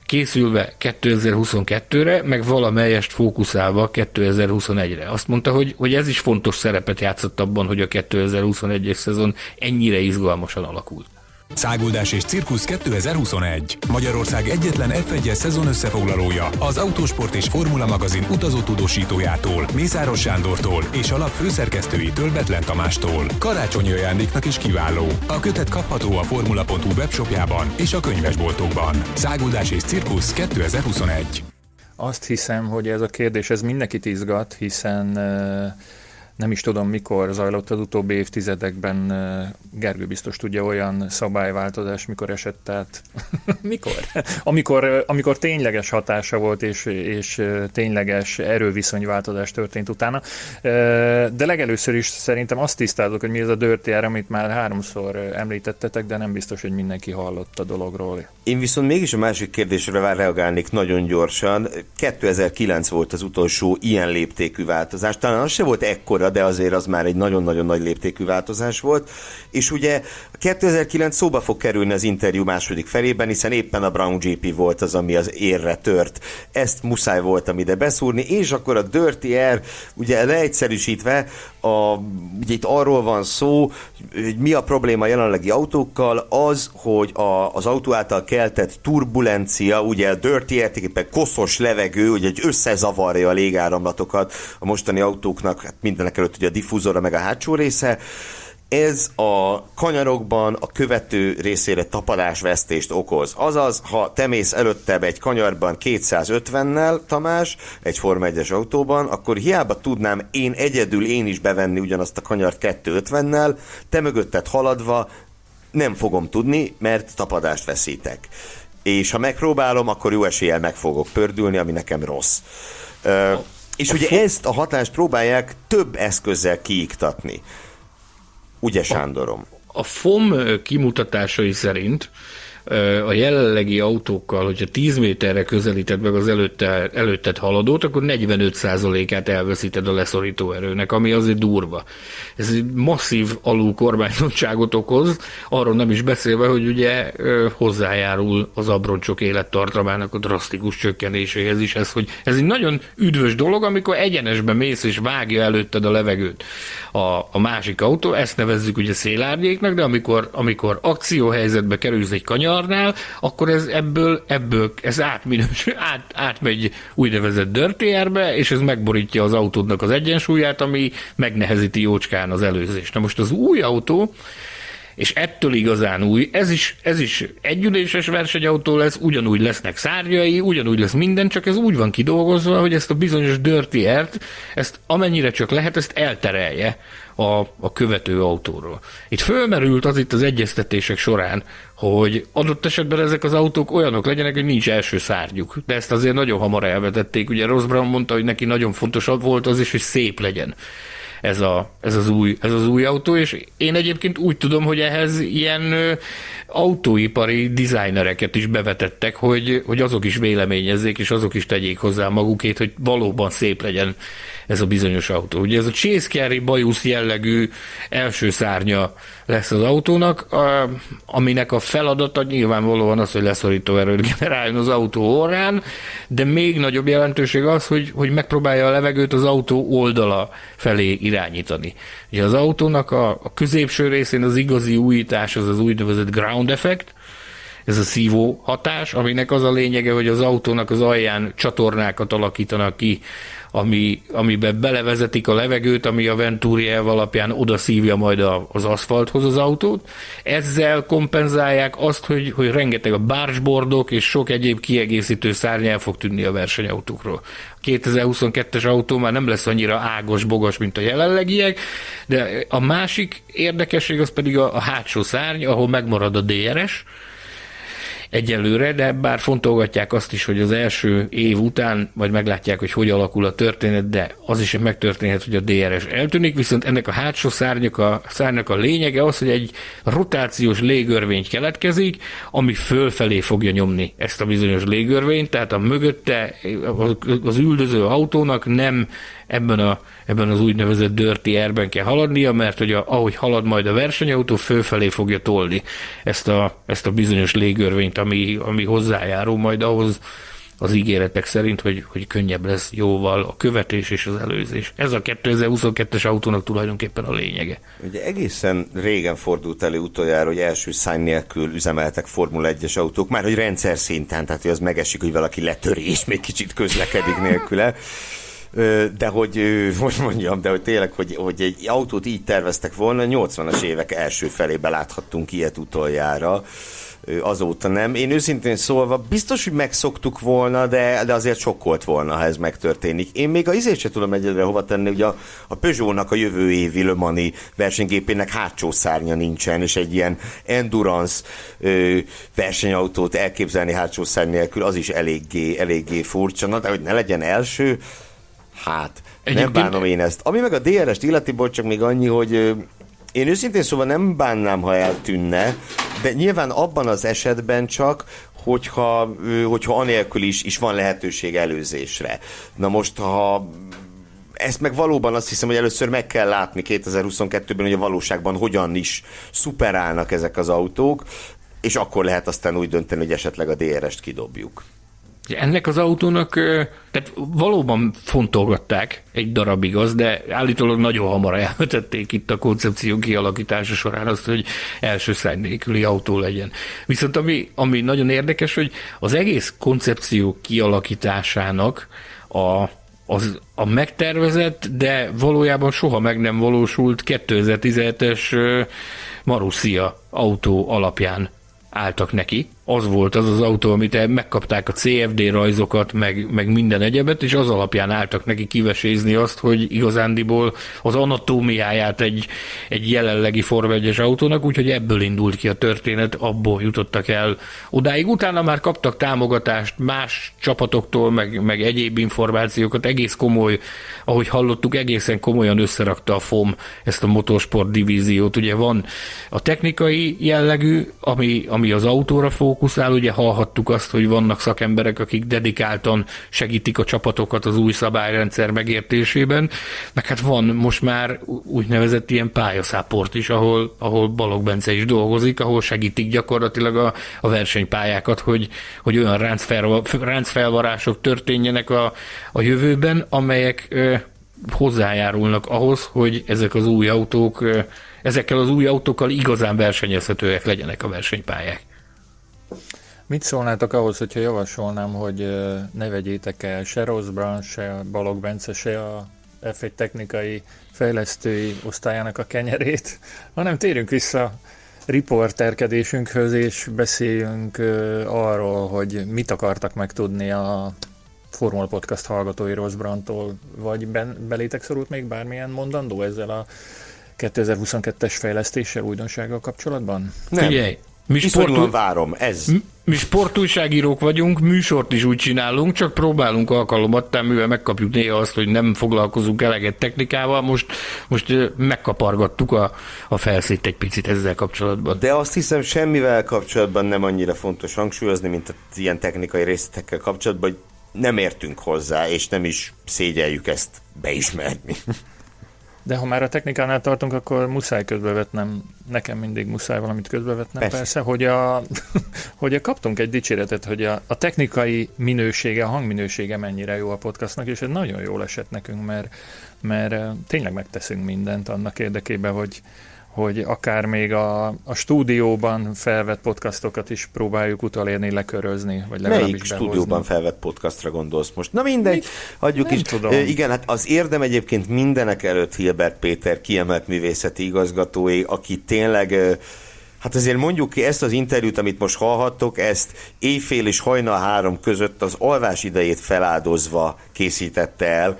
készülve 2022-re, meg valamelyest fókuszálva 2021-re. Azt mondta, hogy, hogy ez is fontos szerepet játszott abban, hogy a 2021-es szezon ennyire izgalmasan alakult. Száguldás és Cirkusz 2021. Magyarország egyetlen F1-es szezon összefoglalója az Autósport és Formula magazin utazó tudósítójától, Mészáros Sándortól és a lap főszerkesztőitől Betlen Tamástól. Karácsonyi ajándéknak is kiváló. A kötet kapható a formula.hu webshopjában és a könyvesboltokban. Száguldás és Cirkusz 2021. Azt hiszem, hogy ez a kérdés ez mindenkit izgat, hiszen uh nem is tudom mikor zajlott az utóbbi évtizedekben, Gergő biztos tudja olyan szabályváltozás, mikor esett, tehát mikor? amikor, amikor tényleges hatása volt, és, és tényleges erőviszonyváltozás történt utána. De legelőször is szerintem azt tisztázok, hogy mi ez a Dirty amit már háromszor említettetek, de nem biztos, hogy mindenki hallott a dologról. Én viszont mégis a másik kérdésre már reagálnék nagyon gyorsan. 2009 volt az utolsó ilyen léptékű változás. Talán az se volt ekkora de azért az már egy nagyon-nagyon nagy léptékű változás volt. És ugye 2009 szóba fog kerülni az interjú második felében, hiszen éppen a Brown GP volt az, ami az érre tört. Ezt muszáj voltam ide beszúrni, és akkor a Dirty Air, ugye leegyszerűsítve, a, ugye itt arról van szó, hogy mi a probléma a jelenlegi autókkal, az, hogy a, az autó által keltett turbulencia, ugye a Dirty Air, éppen koszos levegő, ugye egy összezavarja a légáramlatokat a mostani autóknak, hát mindenek előtt ugye a diffúzora meg a hátsó része, ez a kanyarokban a követő részére tapadásvesztést okoz. Azaz, ha te mész előttebb egy kanyarban 250-nel, Tamás, egy Forma 1-es autóban, akkor hiába tudnám én egyedül én is bevenni ugyanazt a kanyart 250-nel, te mögötted haladva nem fogom tudni, mert tapadást veszítek. És ha megpróbálom, akkor jó eséllyel meg fogok pördülni, ami nekem rossz. És ugye ezt a hatást próbálják több eszközzel kiiktatni. Ugye, Sándorom? A, FOM kimutatásai szerint a jelenlegi autókkal, hogyha 10 méterre közelíted meg az előtte, előtted haladót, akkor 45%-át elveszíted a leszorító erőnek, ami azért durva. Ez egy masszív alulkormányzottságot okoz, arról nem is beszélve, hogy ugye hozzájárul az abroncsok élettartamának a drasztikus csökkenéséhez is ez, hogy ez egy nagyon üdvös dolog, amikor egyenesben mész és vágja előtted a levegőt a, a másik autó, ezt nevezzük ugye szélárnyéknak, de amikor, amikor akcióhelyzetbe kerülsz egy kanyarnál, akkor ez ebből, ebből ez átminős, át, átmegy úgynevezett dörtérbe, és ez megborítja az autódnak az egyensúlyát, ami megnehezíti jócskán az előzést. Na most az új autó, és ettől igazán új, ez is, ez is együléses versenyautó lesz, ugyanúgy lesznek szárnyai, ugyanúgy lesz minden, csak ez úgy van kidolgozva, hogy ezt a bizonyos dirty ezt amennyire csak lehet, ezt elterelje a, a követő autóról. Itt fölmerült az itt az egyeztetések során, hogy adott esetben ezek az autók olyanok legyenek, hogy nincs első szárnyuk. De ezt azért nagyon hamar elvetették. Ugye Ross Brown mondta, hogy neki nagyon fontos volt az is, hogy szép legyen ez, a, ez, az új, ez az új autó, és én egyébként úgy tudom, hogy ehhez ilyen ö, autóipari designereket is bevetettek, hogy, hogy azok is véleményezzék, és azok is tegyék hozzá magukét, hogy valóban szép legyen ez a bizonyos autó. Ugye ez a Carey bajusz jellegű első szárnya lesz az autónak, aminek a feladata nyilvánvalóan az, hogy leszorító erőt generáljon az autó orrán, de még nagyobb jelentőség az, hogy, hogy megpróbálja a levegőt az autó oldala felé irányítani. Ugye az autónak a, a középső részén az igazi újítás az az úgynevezett ground effect, ez a szívó hatás, aminek az a lényege, hogy az autónak az alján csatornákat alakítanak ki ami, amiben belevezetik a levegőt, ami a Venturi elv alapján oda szívja majd a, az aszfalthoz az autót. Ezzel kompenzálják azt, hogy, hogy rengeteg a bárcsbordok és sok egyéb kiegészítő szárny el fog tűnni a versenyautókról. A 2022-es autó már nem lesz annyira ágos, bogas, mint a jelenlegiek, de a másik érdekesség az pedig a, a hátsó szárny, ahol megmarad a DRS, egyelőre, de bár fontolgatják azt is, hogy az első év után majd meglátják, hogy hogy alakul a történet, de az is megtörténhet, hogy a DRS eltűnik, viszont ennek a hátsó szárnyak a, szárnyak a lényege az, hogy egy rotációs légörvény keletkezik, ami fölfelé fogja nyomni ezt a bizonyos légörvényt, tehát a mögötte az üldöző autónak nem ebben, a, ebben az úgynevezett dirty airben kell haladnia, mert hogy a, ahogy halad majd a versenyautó, fölfelé fogja tolni ezt a, ezt a bizonyos légörvényt, ami, ami hozzájárul majd ahhoz, az ígéretek szerint, hogy, hogy könnyebb lesz jóval a követés és az előzés. Ez a 2022-es autónak tulajdonképpen a lényege. Ugye egészen régen fordult elő utoljára, hogy első szány nélkül üzemeltek Formula 1-es autók, már hogy rendszer szinten, tehát hogy az megesik, hogy valaki letöri és még kicsit közlekedik nélküle de hogy, most mondjam, de hogy tényleg, hogy, hogy egy autót így terveztek volna, 80-as évek első felébe láthattunk ilyet utoljára azóta nem. Én őszintén szólva biztos, hogy megszoktuk volna, de, de azért sokkolt volna, ha ez megtörténik. Én még a izét sem tudom egyedre hova tenni, hogy a, a Peugeot-nak a jövő évi Le Mani versenygépének hátsó szárnya nincsen, és egy ilyen endurance ö, versenyautót elképzelni hátsó szárny nélkül, az is eléggé, eléggé furcsa. Na, de hogy ne legyen első, Hát, Egyébként... nem bánom én ezt. Ami meg a DRS-t illeti, bocs, csak még annyi, hogy én őszintén szóval nem bánnám, ha eltűnne, de nyilván abban az esetben csak, hogyha, hogyha anélkül is, is van lehetőség előzésre. Na most, ha ezt meg valóban azt hiszem, hogy először meg kell látni 2022-ben, hogy a valóságban hogyan is szuperálnak ezek az autók, és akkor lehet aztán úgy dönteni, hogy esetleg a DRS-t kidobjuk. Ennek az autónak, tehát valóban fontolgatták egy darabig az, de állítólag nagyon hamar elvetették itt a koncepció kialakítása során azt, hogy első száj nélküli autó legyen. Viszont ami, ami nagyon érdekes, hogy az egész koncepció kialakításának a az a megtervezett, de valójában soha meg nem valósult 2017-es Marussia autó alapján álltak neki, az volt az az autó, amit megkapták a CFD rajzokat, meg, meg minden egyebet, és az alapján álltak neki kivesézni azt, hogy igazándiból az anatómiáját egy, egy jelenlegi Forma 1 autónak, úgyhogy ebből indult ki a történet, abból jutottak el odáig. Utána már kaptak támogatást más csapatoktól, meg, meg egyéb információkat, egész komoly, ahogy hallottuk, egészen komolyan összerakta a FOM ezt a motorsport divíziót. Ugye van a technikai jellegű, ami, ami az autóra fog fókuszál, ugye hallhattuk azt, hogy vannak szakemberek, akik dedikáltan segítik a csapatokat az új szabályrendszer megértésében, meg hát van most már úgynevezett ilyen pályaszáport is, ahol, ahol Balog Bence is dolgozik, ahol segítik gyakorlatilag a, a versenypályákat, hogy, hogy olyan ráncfelvarások történjenek a, a jövőben, amelyek hozzájárulnak ahhoz, hogy ezek az új autók, ezekkel az új autókkal igazán versenyezhetőek legyenek a versenypályák. Mit szólnátok ahhoz, hogyha javasolnám, hogy ne vegyétek el se Rossz Brown, se Balog Bence, se a F1 technikai fejlesztői osztályának a kenyerét, hanem térjünk vissza riporterkedésünkhöz, és beszéljünk arról, hogy mit akartak megtudni a Formula Podcast hallgatói Rossz Brandtól, vagy ben, belétek szorult még bármilyen mondandó ezzel a 2022-es fejlesztéssel, újdonsággal kapcsolatban? Nem. Figyelj, mi sportú... várom, ez. Mi, sportújságírók vagyunk, műsort is úgy csinálunk, csak próbálunk alkalomattán, mivel megkapjuk néha azt, hogy nem foglalkozunk eleget technikával, most, most megkapargattuk a, a felszét egy picit ezzel kapcsolatban. De azt hiszem semmivel kapcsolatban nem annyira fontos hangsúlyozni, mint az ilyen technikai részletekkel kapcsolatban, hogy nem értünk hozzá, és nem is szégyeljük ezt beismerni. De ha már a technikánál tartunk, akkor muszáj közbevetnem, nekem mindig muszáj valamit közbevetnem. Persze, persze hogy, a, hogy a kaptunk egy dicséretet, hogy a, a technikai minősége, a hangminősége mennyire jó a podcastnak, és ez nagyon jól esett nekünk, mert, mert tényleg megteszünk mindent annak érdekében, hogy, hogy akár még a, a stúdióban felvett podcastokat is próbáljuk utolérni, lekörözni, vagy legalábbis Melyik behozni. stúdióban felvett podcastra gondolsz most? Na mindegy, Mit? hagyjuk Nem is. Tudom. igen, hát az érdem egyébként mindenek előtt Hilbert Péter kiemelt művészeti igazgatói, aki tényleg Hát azért mondjuk ki ezt az interjút, amit most hallhattok, ezt éjfél és hajnal három között az alvás idejét feláldozva készítette el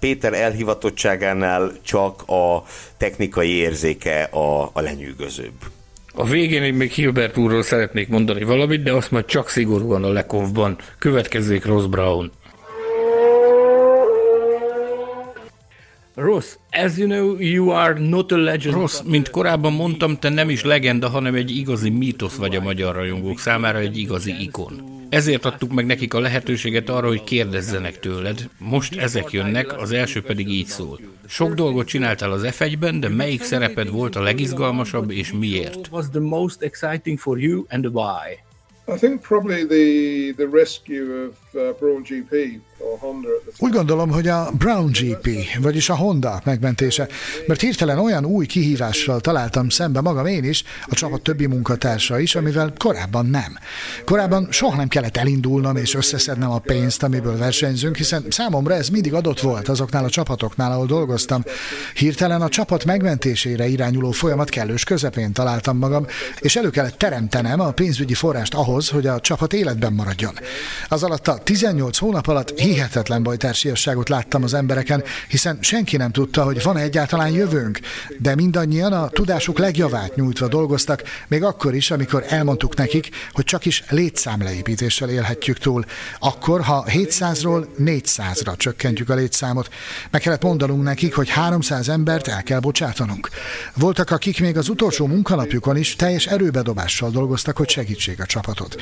Péter elhivatottságánál csak a technikai érzéke a, a lenyűgözőbb. A végén én még Hilbert úrról szeretnék mondani valamit, de azt majd csak szigorúan a Lekovban. Következzék Ross Brown. Ross, as you know, you are not a legend. Ross, mint korábban mondtam, te nem is legenda, hanem egy igazi mítosz vagy a magyar rajongók számára, egy igazi ikon. Ezért adtuk meg nekik a lehetőséget arra, hogy kérdezzenek tőled. Most ezek jönnek, az első pedig így szól. Sok dolgot csináltál az F1-ben, de melyik szereped volt a legizgalmasabb és miért? I think probably the the rescue of uh, GP úgy gondolom, hogy a Brown GP, vagyis a Honda megmentése, mert hirtelen olyan új kihívással találtam szembe magam én is, a csapat többi munkatársa is, amivel korábban nem. Korábban soha nem kellett elindulnom és összeszednem a pénzt, amiből versenyzünk, hiszen számomra ez mindig adott volt azoknál a csapatoknál, ahol dolgoztam. Hirtelen a csapat megmentésére irányuló folyamat kellős közepén találtam magam, és elő kellett teremtenem a pénzügyi forrást ahhoz, hogy a csapat életben maradjon. Az alatt a 18 hónap alatt hihetetlen bajtársiasságot láttam az embereken, hiszen senki nem tudta, hogy van-e egyáltalán jövőnk, de mindannyian a tudásuk legjavát nyújtva dolgoztak, még akkor is, amikor elmondtuk nekik, hogy csak is létszámleépítéssel élhetjük túl. Akkor, ha 700-ról 400-ra csökkentjük a létszámot, meg kellett mondanunk nekik, hogy 300 embert el kell bocsátanunk. Voltak, akik még az utolsó munkanapjukon is teljes erőbedobással dolgoztak, hogy segítsék a csapatot.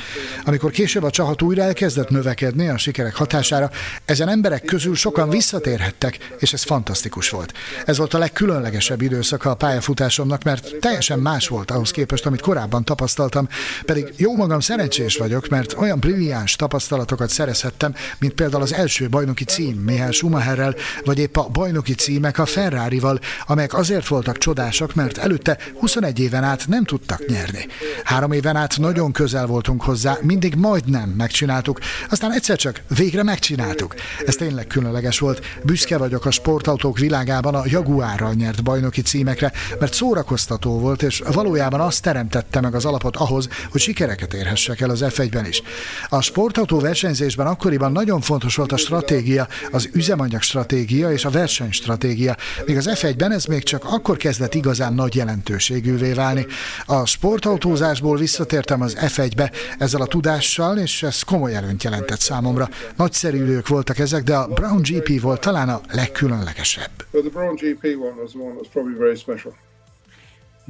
Amikor később a csapat újra elkezdett növekedni a sikerek hatására, ezen emberek közül sokan visszatérhettek, és ez fantasztikus volt. Ez volt a legkülönlegesebb időszaka a pályafutásomnak, mert teljesen más volt ahhoz képest, amit korábban tapasztaltam, pedig jó magam szerencsés vagyok, mert olyan brilliáns tapasztalatokat szerezhettem, mint például az első bajnoki cím Mihály Schumacherrel, vagy épp a bajnoki címek a Ferrari-val, amelyek azért voltak csodásak, mert előtte 21 éven át nem tudtak nyerni. Három éven át nagyon közel voltunk hozzá, mindig majdnem megcsináltuk, aztán egyszer csak végre megcsináltuk csináltuk. Ez tényleg különleges volt. Büszke vagyok a sportautók világában a Jaguárral nyert bajnoki címekre, mert szórakoztató volt, és valójában azt teremtette meg az alapot ahhoz, hogy sikereket érhessek el az F1-ben is. A sportautó versenyzésben akkoriban nagyon fontos volt a stratégia, az üzemanyag stratégia és a versenystratégia, míg az F1-ben ez még csak akkor kezdett igazán nagy jelentőségűvé válni. A sportautózásból visszatértem az F1-be ezzel a tudással, és ez komoly előnyt jelentett számomra. Nagyszerű idők voltak ezek, de a Brown GP volt talán a legkülönlegesebb.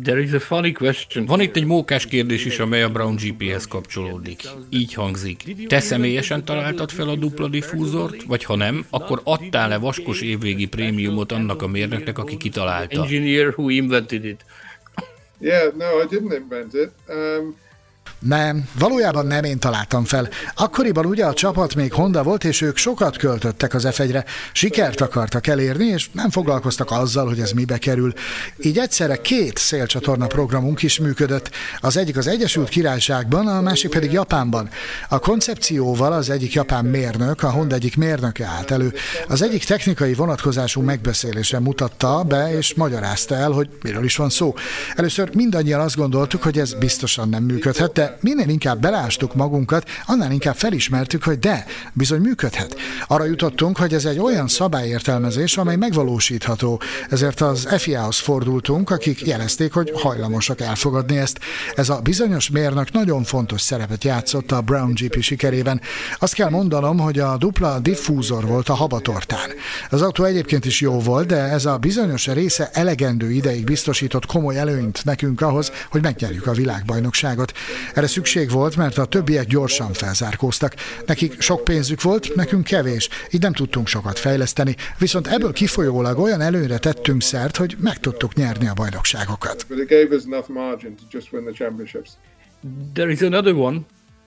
There is a funny question. Van itt egy mókás kérdés is, amely a Brown GP-hez kapcsolódik. Így hangzik. Te személyesen találtad fel a dupla diffúzort, vagy ha nem, akkor adtál-e vaskos évvégi prémiumot annak a mérnöknek, aki kitalálta? Engineer who invented it. Yeah, no, I didn't invent it. Um, Nem, valójában nem én találtam fel. Akkoriban ugye a csapat még Honda volt, és ők sokat költöttek az F1-re, sikert akartak elérni, és nem foglalkoztak azzal, hogy ez mibe kerül. Így egyszerre két szélcsatorna programunk is működött. Az egyik az Egyesült Királyságban, a másik pedig Japánban. A koncepcióval az egyik japán mérnök, a Honda egyik mérnöke állt elő. Az egyik technikai vonatkozású megbeszélésen mutatta be, és magyarázta el, hogy miről is van szó. Először mindannyian azt gondoltuk, hogy ez biztosan nem működhet, de minél inkább belástuk magunkat, annál inkább felismertük, hogy de, bizony működhet. Arra jutottunk, hogy ez egy olyan szabályértelmezés, amely megvalósítható. Ezért az FIA-hoz fordultunk, akik jelezték, hogy hajlamosak elfogadni ezt. Ez a bizonyos mérnök nagyon fontos szerepet játszott a Brown GP sikerében. Azt kell mondanom, hogy a dupla diffúzor volt a habatortán. Az autó egyébként is jó volt, de ez a bizonyos része elegendő ideig biztosított komoly előnyt nekünk ahhoz, hogy megnyerjük a világbajnokságot. Erre szükség volt, mert a többiek gyorsan felzárkóztak. Nekik sok pénzük volt, nekünk kevés, így nem tudtunk sokat fejleszteni, viszont ebből kifolyólag olyan előnyre tettünk szert, hogy meg tudtuk nyerni a bajnokságokat. There is another one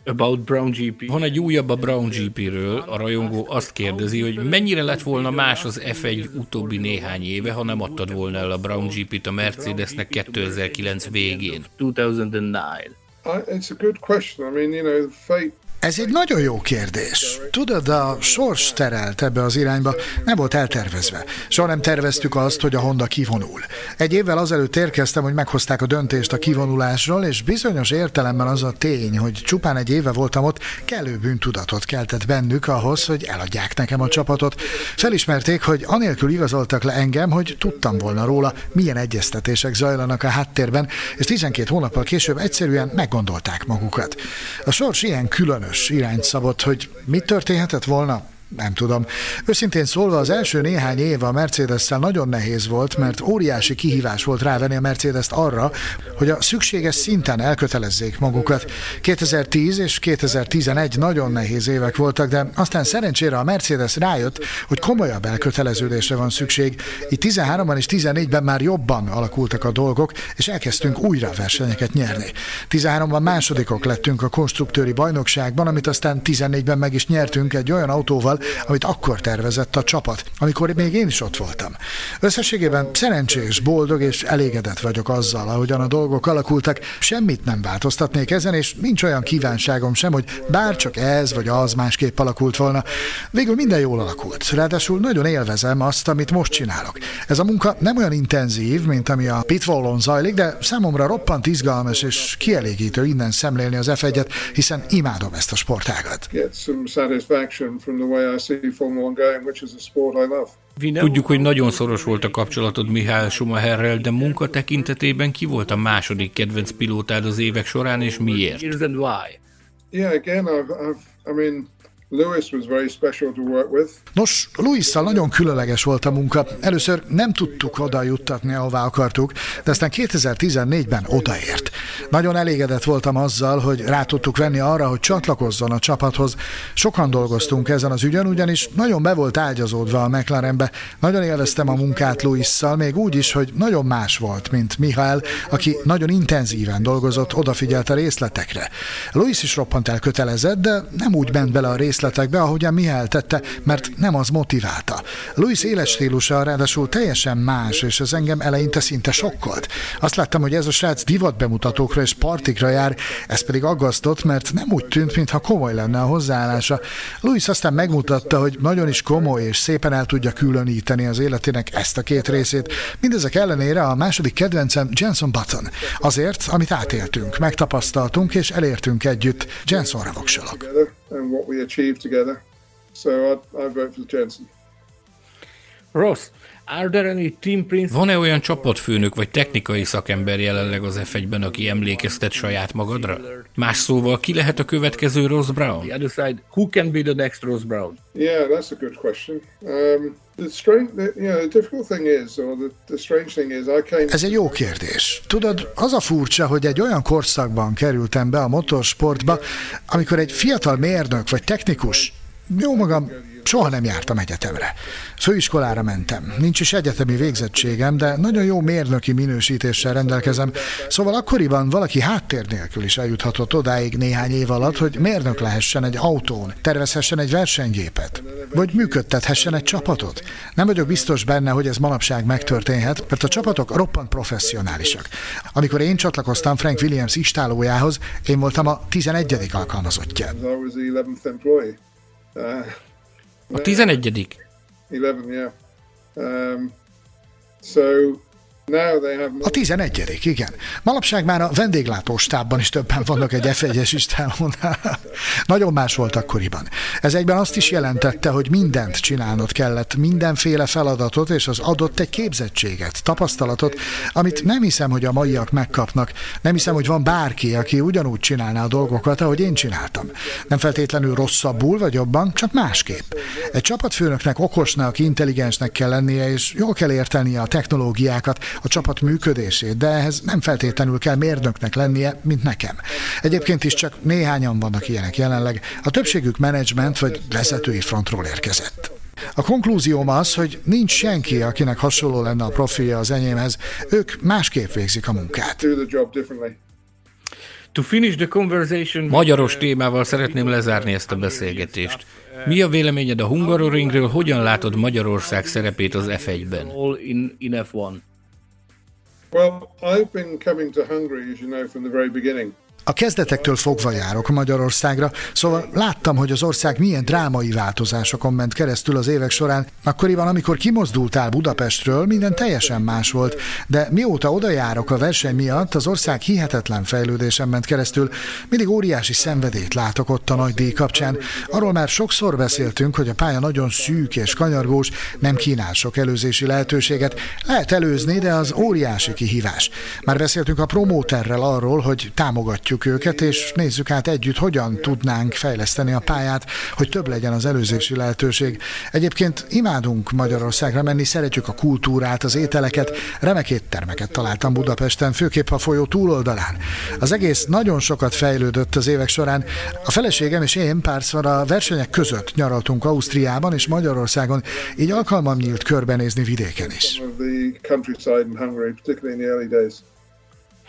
about Brown GP. Van egy újabb a Brown GP-ről, a rajongó azt kérdezi, hogy mennyire lett volna más az F1 utóbbi néhány éve, ha nem adtad volna el a Brown GP-t a Mercedesnek 2009 végén. 2009. I, it's a good question. I mean, you know, the fate Ez egy nagyon jó kérdés. Tudod, a sors terelt ebbe az irányba, nem volt eltervezve. Soha nem terveztük azt, hogy a Honda kivonul. Egy évvel azelőtt érkeztem, hogy meghozták a döntést a kivonulásról, és bizonyos értelemben az a tény, hogy csupán egy éve voltam ott, kellő bűntudatot keltett bennük ahhoz, hogy eladják nekem a csapatot. Felismerték, hogy anélkül igazoltak le engem, hogy tudtam volna róla, milyen egyeztetések zajlanak a háttérben, és 12 hónappal később egyszerűen meggondolták magukat. A sors ilyen különös irányt szabott, hogy mit történhetett volna? Nem tudom. Őszintén szólva az első néhány év a mercedes nagyon nehéz volt, mert óriási kihívás volt rávenni a Mercedes-t arra, hogy a szükséges szinten elkötelezzék magukat. 2010 és 2011 nagyon nehéz évek voltak, de aztán szerencsére a Mercedes rájött, hogy komolyabb elköteleződésre van szükség. Így 13-ban és 14-ben már jobban alakultak a dolgok, és elkezdtünk újra versenyeket nyerni. 13-ban másodikok lettünk a konstruktőri bajnokságban, amit aztán 14-ben meg is nyertünk egy olyan autóval, amit akkor tervezett a csapat, amikor még én is ott voltam. Összességében szerencsés, boldog és elégedett vagyok azzal, ahogyan a dolgok alakultak, semmit nem változtatnék ezen, és nincs olyan kívánságom sem, hogy bárcsak ez vagy az másképp alakult volna. Végül minden jól alakult. Ráadásul nagyon élvezem azt, amit most csinálok. Ez a munka nem olyan intenzív, mint ami a pitfallon zajlik, de számomra roppant izgalmas és kielégítő innen szemlélni az F1-et, hiszen imádom ezt a sportágat. get some satisfaction from the way I see Formula One going, which is a sport I love. We know Tudjuk, hogy nagyon szoros volt a kapcsolatod Mihály Schumacherrel, de munka tekintetében ki volt a második kedvenc pilótád az évek során, és miért? years and why. Yeah, again, I've, I've, I mean, Nos, Luisszal nagyon különleges volt a munka. Először nem tudtuk oda juttatni, ahová akartuk, de aztán 2014-ben odaért. Nagyon elégedett voltam azzal, hogy rá tudtuk venni arra, hogy csatlakozzon a csapathoz. Sokan dolgoztunk ezen az ügyön, ugyanis nagyon be volt ágyazódva a McLarenbe. Nagyon élveztem a munkát Luisszal, még úgy is, hogy nagyon más volt, mint Mihály, aki nagyon intenzíven dolgozott, odafigyelt a részletekre. Luis is roppant elkötelezett, de nem úgy ment bele a részletekbe, ahogyan Mihály tette, mert nem az motiválta. Luis éles stílusa ráadásul teljesen más, és ez engem eleinte szinte sokkolt. Azt láttam, hogy ez a srác divat bemutatókra és partikra jár, ez pedig aggasztott, mert nem úgy tűnt, mintha komoly lenne a hozzáállása. Luis aztán megmutatta, hogy nagyon is komoly és szépen el tudja különíteni az életének ezt a két részét. Mindezek ellenére a második kedvencem Jenson Button. Azért, amit átéltünk, megtapasztaltunk és elértünk együtt. Jensonra voksolok. And what we achieved together. So I, I vote for Jensen. Ross, are there any team principles? Van-e olyan csapatfőnök vagy technikai szakember jelenleg az F1-ben, aki emlékeztet saját magadra? Más szóval, ki lehet a következő Ross Brown? The other side, who can be the next Ross Brown? Yeah, that's a good question. Um, the strange, the, you know, the difficult thing is, or the, the strange thing is, I came. Ez egy jó kérdés. Tudod, az a furcsa, hogy egy olyan korszakban kerültem be a motorsportba, amikor egy fiatal mérnök vagy technikus, jó magam, soha nem jártam egyetemre. Főiskolára mentem. Nincs is egyetemi végzettségem, de nagyon jó mérnöki minősítéssel rendelkezem. Szóval akkoriban valaki háttér nélkül is eljuthatott odáig néhány év alatt, hogy mérnök lehessen egy autón, tervezhessen egy versenygépet, vagy működtethessen egy csapatot. Nem vagyok biztos benne, hogy ez manapság megtörténhet, mert a csapatok roppant professzionálisak. Amikor én csatlakoztam Frank Williams istálójához, én voltam a 11. alkalmazottja. A 11 11, yeah. Um, so A 11 igen. Manapság már a vendéglátóstábban is többen vannak egy F1-es istálónál. Nagyon más volt akkoriban. Ez egyben azt is jelentette, hogy mindent csinálnod kellett, mindenféle feladatot, és az adott egy képzettséget, tapasztalatot, amit nem hiszem, hogy a maiak megkapnak. Nem hiszem, hogy van bárki, aki ugyanúgy csinálná a dolgokat, ahogy én csináltam. Nem feltétlenül rosszabbul vagy jobban, csak másképp. Egy csapatfőnöknek okosnak, intelligensnek kell lennie, és jól kell értenie a technológiákat, a csapat működését, de ehhez nem feltétlenül kell mérnöknek lennie, mint nekem. Egyébként is csak néhányan vannak ilyenek jelenleg, a többségük menedzsment vagy vezetői frontról érkezett. A konklúzióm az, hogy nincs senki, akinek hasonló lenne a profilja az enyémhez, ők másképp végzik a munkát. Magyaros témával szeretném lezárni ezt a beszélgetést. Mi a véleményed a Hungaroringről, hogyan látod Magyarország szerepét az F1-ben? Well, I've been coming to Hungary, as you know, from the very beginning. A kezdetektől fogva járok Magyarországra, szóval láttam, hogy az ország milyen drámai változásokon ment keresztül az évek során. Akkoriban, amikor kimozdultál Budapestről, minden teljesen más volt, de mióta oda járok a verseny miatt, az ország hihetetlen fejlődésen ment keresztül. Mindig óriási szenvedét látok ott a nagy díj kapcsán. Arról már sokszor beszéltünk, hogy a pálya nagyon szűk és kanyargós, nem kínál sok előzési lehetőséget. Lehet előzni, de az óriási kihívás. Már beszéltünk a promóterrel arról, hogy támogatjuk őket, és nézzük át együtt, hogyan tudnánk fejleszteni a pályát, hogy több legyen az előzési lehetőség. Egyébként imádunk Magyarországra menni, szeretjük a kultúrát, az ételeket, remek éttermeket találtam Budapesten, főképp a folyó túloldalán. Az egész nagyon sokat fejlődött az évek során. A feleségem és én párszor a versenyek között nyaraltunk Ausztriában és Magyarországon, így alkalmam nyílt körbenézni vidéken is.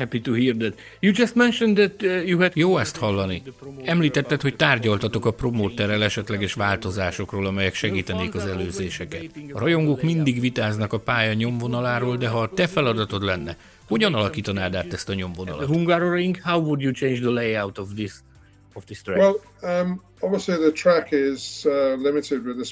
Happy to hear that. You just mentioned that uh, you had Jó ezt hallani. Említetted, hogy tárgyaltatok a promóterrel esetleges változásokról, amelyek segítenék az előzéseket. A rajongók mindig vitáznak a pálya nyomvonaláról, de ha a te feladatod lenne, hogyan alakítanád át ezt a nyomvonalat? Hungaroring. How would you change the layout of this of this track? Well, um, uh,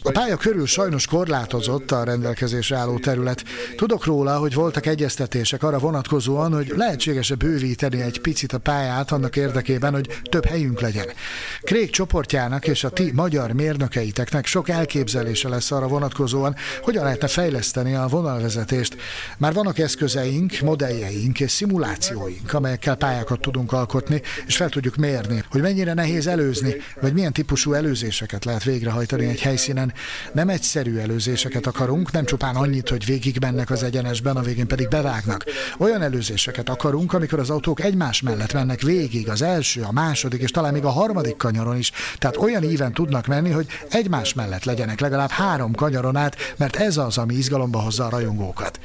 A pálya körül sajnos korlátozott a rendelkezésre álló terület. Tudok róla, hogy voltak egyeztetések arra vonatkozóan, hogy lehetséges-e bővíteni egy picit a pályát annak érdekében, hogy több helyünk legyen. Krék csoportjának és a ti magyar mérnökeiteknek sok elképzelése lesz arra vonatkozóan, hogyan lehetne fejleszteni a vonalvezetést. Már vannak eszközeink, modelljeink és szimulációink, amelyekkel pályákat tudunk alkotni, és fel tudjuk mérni, hogy mennyire nehéz előzni, vagy milyen típusú előzéseket lehet végrehajtani egy helyszínen. Nem egyszerű előzéseket akarunk, nem csupán annyit, hogy végig mennek az egyenesben, a végén pedig bevágnak. Olyan előzéseket akarunk, amikor az autók egymás mellett mennek végig, az első, a második és talán még a harmadik kanyaron is. Tehát olyan íven tudnak menni, hogy egymás mellett legyenek legalább három kanyaron át, mert ez az, ami izgalomba hozza a rajongókat.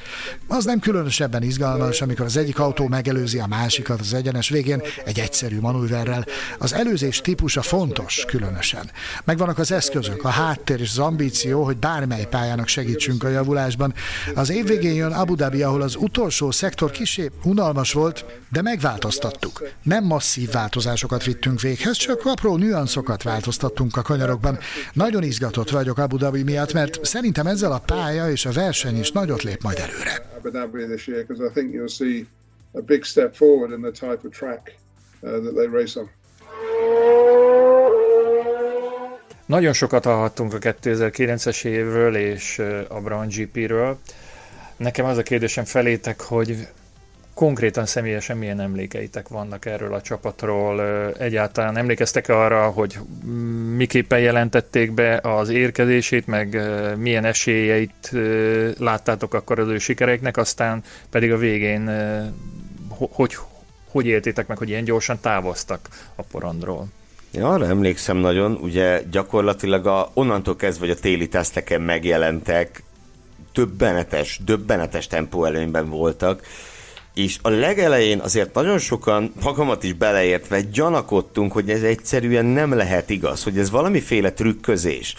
Az nem különösebben izgalmas, amikor az egyik autó megelőzi a másikat az egyenes végén egy egyszerű manőverrel. Az előzés típusa fontos, különösen. Megvannak az eszközök, a háttér és az ambíció, hogy bármely pályának segítsünk a javulásban. Az év végén jön Abu Dhabi, ahol az utolsó szektor kisé unalmas volt, de megváltoztattuk. Nem masszív változásokat vittünk véghez, csak apró nüanszokat változtattunk a kanyarokban. Nagyon izgatott vagyok Abu Dhabi miatt, mert szerintem ezzel a pálya és a verseny is nagyot lép majd előre. A big step forward in the type of track uh, that they race on. Nagyon sokat hallhattunk a 2009-es évről és a Brown GP-ről. Nekem az a kérdésem felétek, hogy konkrétan személyesen milyen emlékeitek vannak erről a csapatról? Egyáltalán emlékeztek arra, hogy miképpen jelentették be az érkezését, meg milyen esélyeit láttátok akkor az ő sikereiknek, aztán pedig a végén hogy, hogy éltétek meg, hogy ilyen gyorsan távoztak a porondról? Én arra emlékszem nagyon, ugye gyakorlatilag a, onnantól kezdve, hogy a téli teszteken megjelentek, többenetes, döbbenetes tempó előnyben voltak, és a legelején azért nagyon sokan, magamat is beleértve, gyanakodtunk, hogy ez egyszerűen nem lehet igaz, hogy ez valamiféle trükközés.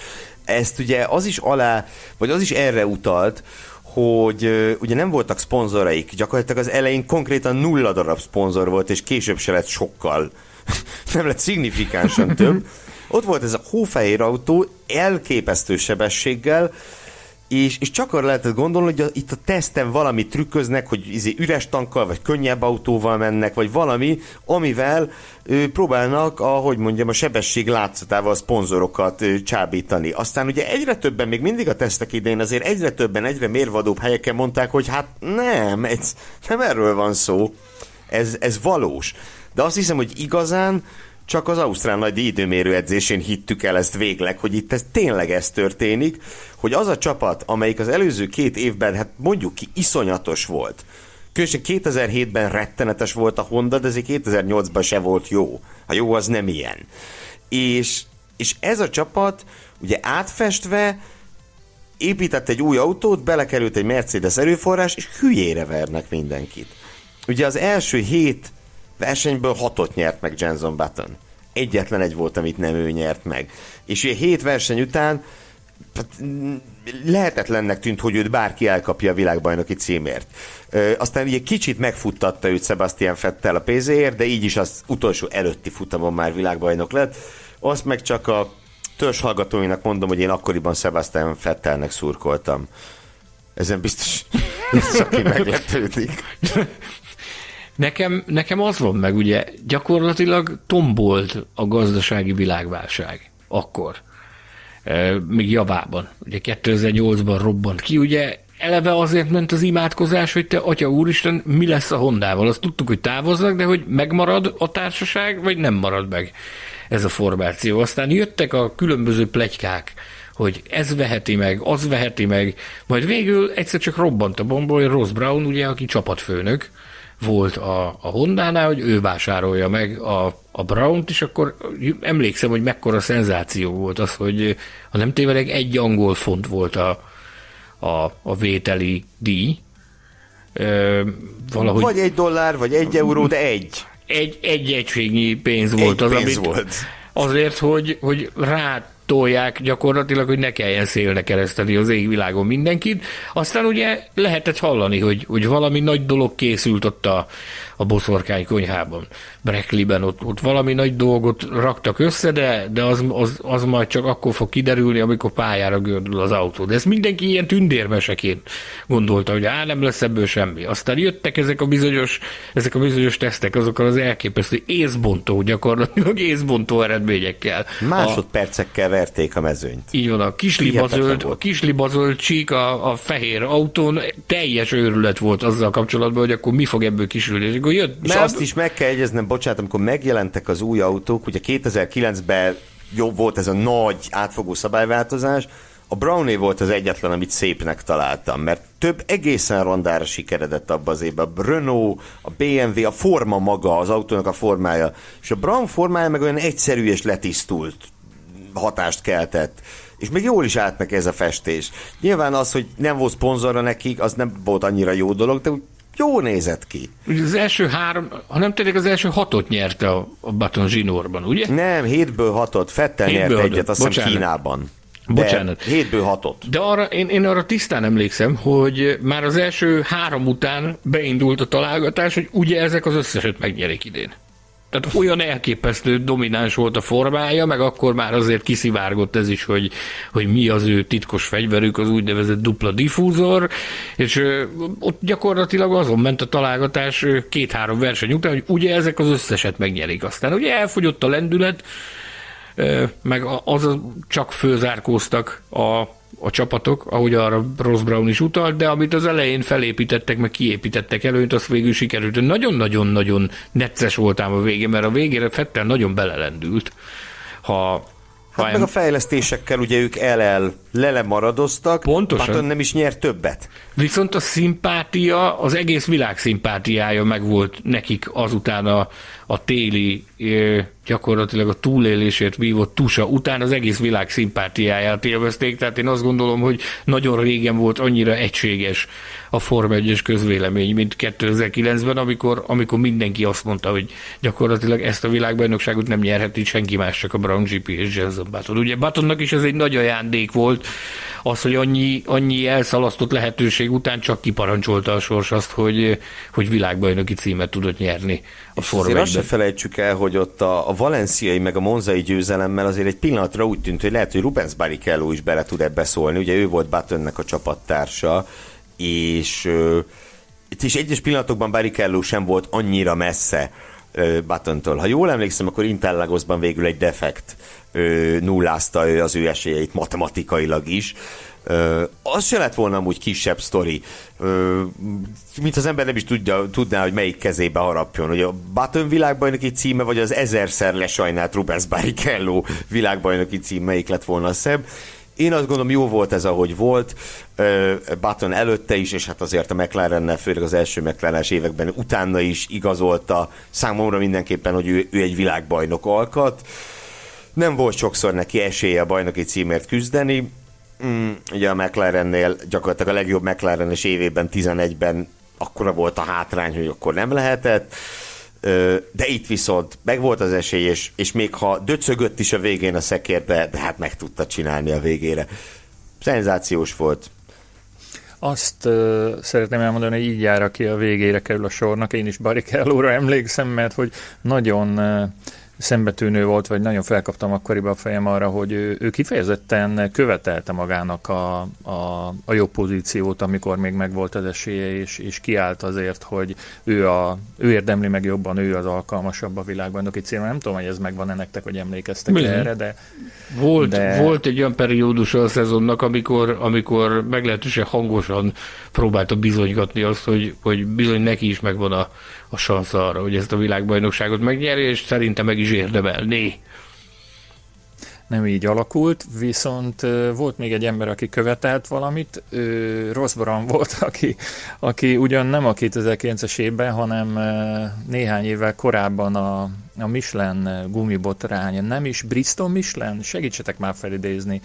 Ezt ugye az is alá, vagy az is erre utalt, hogy ugye nem voltak szponzoraik, gyakorlatilag az elején konkrétan nulla darab szponzor volt, és később se lett sokkal, nem lett szignifikánsan több. Ott volt ez a hófehér autó elképesztő sebességgel, és, és csak arra lehetett gondolni, hogy a, itt a teszten valami trükköznek, hogy izé üres tankkal, vagy könnyebb autóval mennek, vagy valami, amivel ő, próbálnak, ahogy mondjam, a sebesség látszatával a szponzorokat ő, csábítani. Aztán ugye egyre többen, még mindig a tesztek idején azért egyre többen, egyre mérvadóbb helyeken mondták, hogy hát nem, ez, nem erről van szó, ez, ez valós. De azt hiszem, hogy igazán csak az Ausztrál nagy időmérő edzésén hittük el ezt végleg, hogy itt ez tényleg ez történik, hogy az a csapat, amelyik az előző két évben, hát mondjuk ki, iszonyatos volt, Különösen 2007-ben rettenetes volt a Honda, de azért 2008-ban se volt jó. Ha jó, az nem ilyen. És, és ez a csapat ugye átfestve épített egy új autót, belekerült egy Mercedes erőforrás, és hülyére vernek mindenkit. Ugye az első hét versenyből hatot nyert meg Jenson Button. Egyetlen egy volt, amit nem ő nyert meg. És ugye hét verseny után hát, lehetetlennek tűnt, hogy őt bárki elkapja a világbajnoki címért. Ö, aztán ugye kicsit megfuttatta őt Sebastian Fettel a pénzéért, de így is az utolsó előtti futamon már világbajnok lett. Azt meg csak a törzs hallgatóinak mondom, hogy én akkoriban Sebastian Fettelnek szurkoltam. Ezen biztos, biztos aki meglepődik. Nekem, nekem az van meg, ugye gyakorlatilag tombolt a gazdasági világválság akkor, még javában. Ugye 2008-ban robbant ki, ugye eleve azért ment az imádkozás, hogy te, atya úristen, mi lesz a Hondával? Azt tudtuk, hogy távoznak, de hogy megmarad a társaság, vagy nem marad meg ez a formáció. Aztán jöttek a különböző plegykák, hogy ez veheti meg, az veheti meg, majd végül egyszer csak robbant a bomba, hogy Ross Brown, ugye, aki csapatfőnök, volt a, a Honda-nál, hogy ő vásárolja meg a, a Brown-t, és akkor emlékszem, hogy mekkora szenzáció volt az, hogy ha nem tévedek, egy angol font volt a, a, a vételi díj. Ö, valahogy... Vagy egy dollár, vagy egy euró, de egy. Egy, egy egységnyi pénz volt egy az, pénz amit volt. azért, hogy, hogy rá tolják gyakorlatilag, hogy ne kelljen szélne kereszteni az égvilágon mindenkit. Aztán ugye lehetett hallani, hogy, hogy valami nagy dolog készült ott a, a boszorkány konyhában, Breckleyben, ott, ott valami nagy dolgot raktak össze, de, de az, az, az majd csak akkor fog kiderülni, amikor pályára gördül az autó. De ezt mindenki ilyen tündérmeseként gondolta, hogy á, nem lesz ebből semmi. Aztán jöttek ezek a bizonyos, ezek a bizonyos tesztek, azokkal az elképesztő észbontó, gyakorlatilag észbontó eredményekkel. Másodpercekkel verték a mezőnyt. Így van, a kislibazöld, a kislibazöld csík a, a fehér autón teljes őrület volt azzal kapcsolatban, hogy akkor mi fog ebből kisülni amikor jött... És azt is meg kell egyeznem, bocsánat, amikor megjelentek az új autók, ugye 2009-ben jobb volt ez a nagy átfogó szabályváltozás, a Brownie volt az egyetlen, amit szépnek találtam, mert több egészen rondára sikeredett abba az évben. A Renault, a BMW, a forma maga, az autónak a formája, és a Brown formája meg olyan egyszerű és letisztult hatást keltett. És még jól is állt meg ez a festés. Nyilván az, hogy nem volt szponzora nekik, az nem volt annyira jó dolog, de úgy jó nézett ki. Ugye az első három, ha nem tényleg az első hatot nyerte a, a Baton Zsinórban, ugye? Nem, hétből hatot. Fettel nyert hatot. egyet, azt hiszem Kínában. De Bocsánat. Hétből hatot. De arra, én, én arra tisztán emlékszem, hogy már az első három után beindult a találgatás, hogy ugye ezek az összeset megnyerik idén. Tehát olyan elképesztő domináns volt a formája, meg akkor már azért kiszivárgott ez is, hogy, hogy mi az ő titkos fegyverük, az úgynevezett dupla diffúzor, és ott gyakorlatilag azon ment a találgatás két-három verseny után, hogy ugye ezek az összeset megnyerik. Aztán ugye elfogyott a lendület, meg az csak főzárkóztak a a csapatok, ahogy arra Ross Brown is utalt, de amit az elején felépítettek, meg kiépítettek előnyt, az végül sikerült. Nagyon-nagyon-nagyon necces voltám a végén, mert a végére Fettel nagyon belelendült. Ha Hát meg a fejlesztésekkel ugye ők el-el lele maradoztak, Pontosan. Button nem is nyert többet. Viszont a szimpátia, az egész világ szimpátiája megvolt nekik azután a, a téli gyakorlatilag a túlélésért vívott tusa után az egész világ szimpátiáját élvezték, tehát én azt gondolom, hogy nagyon régen volt annyira egységes a Form 1 közvélemény, mint 2009-ben, amikor, amikor mindenki azt mondta, hogy gyakorlatilag ezt a világbajnokságot nem nyerheti senki más, csak a Brown GP és Jenson Button. Ugye Buttonnak is ez egy nagy ajándék volt, az, hogy annyi, annyi elszalasztott lehetőség után csak kiparancsolta a sors azt, hogy, hogy világbajnoki címet tudott nyerni a Forma azt se felejtsük el, hogy ott a, a valenciai meg a monzai győzelemmel azért egy pillanatra úgy tűnt, hogy lehet, hogy Rubens Barrichello is bele tud ebbe szólni. Ugye ő volt Buttonnek a csapattársa, és is egyes pillanatokban Barrichello sem volt annyira messze Buttontól. Ha jól emlékszem, akkor Interlagosban végül egy defekt nullázta az ő esélyeit matematikailag is. Az se lett volna amúgy kisebb sztori, uh, mint az ember nem is tudja, tudná, hogy melyik kezébe harapjon, hogy a Button világbajnoki címe, vagy az ezerszer lesajnált Rubens Barrichello világbajnoki cím, melyik lett volna szebb. Én azt gondolom, jó volt ez, ahogy volt. Button előtte is, és hát azért a McLarennel, főleg az első mclaren években utána is igazolta számomra mindenképpen, hogy ő, ő egy világbajnok alkat. Nem volt sokszor neki esélye a bajnoki címért küzdeni, Mm, ugye a McLarennél gyakorlatilag a legjobb McLarenes évében, 11-ben akkora volt a hátrány, hogy akkor nem lehetett. De itt viszont meg volt az esély, és, és még ha döcögött is a végén a szekérbe, de hát meg tudta csinálni a végére. Szenzációs volt. Azt uh, szeretném elmondani, hogy így jár, aki a végére kerül a sornak. Én is Barrichello-ra emlékszem, mert hogy nagyon uh, szembetűnő volt, vagy nagyon felkaptam akkoriban a fejem arra, hogy ő, ő kifejezetten követelte magának a, a, a jobb pozíciót, amikor még megvolt az esélye, és, és kiállt azért, hogy ő, a, ő érdemli meg jobban, ő az alkalmasabb a világbajnoki célra. Nem tudom, hogy ez megvan-e nektek, hogy emlékeztek Bizony. erre, de... Volt, de... volt egy olyan periódus a szezonnak, amikor, amikor meglehetősen hangosan próbálta bizonygatni azt, hogy, hogy bizony neki is megvan a, a szansz arra, hogy ezt a világbajnokságot megnyeri, és szerintem meg is érdemelni. Nem így alakult, viszont volt még egy ember, aki követelt valamit, Ross Brown volt, aki, aki ugyan nem a 2009-es évben, hanem néhány évvel korábban a, a Michelin gumibotrány, nem is Bristol Michelin, segítsetek már felidézni,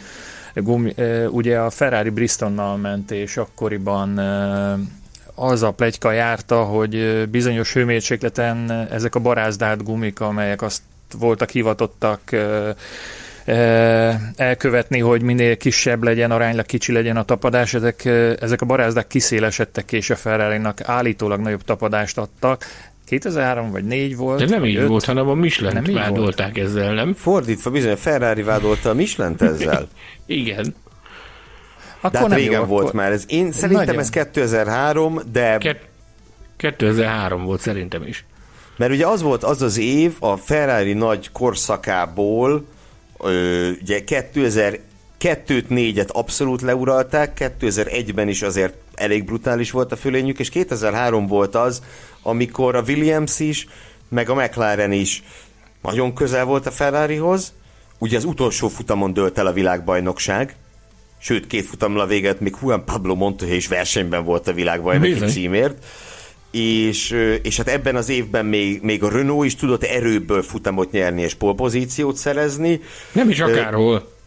Gumi, ugye a Ferrari Bristonnal ment, és akkoriban az a plegyka járta, hogy bizonyos hőmérsékleten ezek a barázdált gumik, amelyek azt voltak hivatottak elkövetni, hogy minél kisebb legyen, aránylag kicsi legyen a tapadás, ezek, ezek a barázdák kiszélesedtek, és a ferrari állítólag nagyobb tapadást adtak. 2003 vagy 4 volt. De nem így öt. volt, hanem a michelin vádolták volt. ezzel, nem? Fordítva bizony, a Ferrari vádolta a michelin ezzel. Igen. Akkor de hát régen jó, volt akkor... már ez. Én szerintem Nagyon. ez 2003, de... Ke- 2003 volt szerintem is. Mert ugye az volt az az év a Ferrari nagy korszakából, ö, ugye 2002 4-et abszolút leuralták, 2001-ben is azért elég brutális volt a fölényük, és 2003 volt az, amikor a Williams is, meg a McLaren is nagyon közel volt a Ferrarihoz, ugye az utolsó futamon dőlt el a világbajnokság, sőt két futamla véget még Juan Pablo Montoya is versenyben volt a világbajnoki Bizony. címért, és, és hát ebben az évben még, még a Renault is tudott erőből futamot nyerni és polpozíciót szerezni. Nem is akárhol.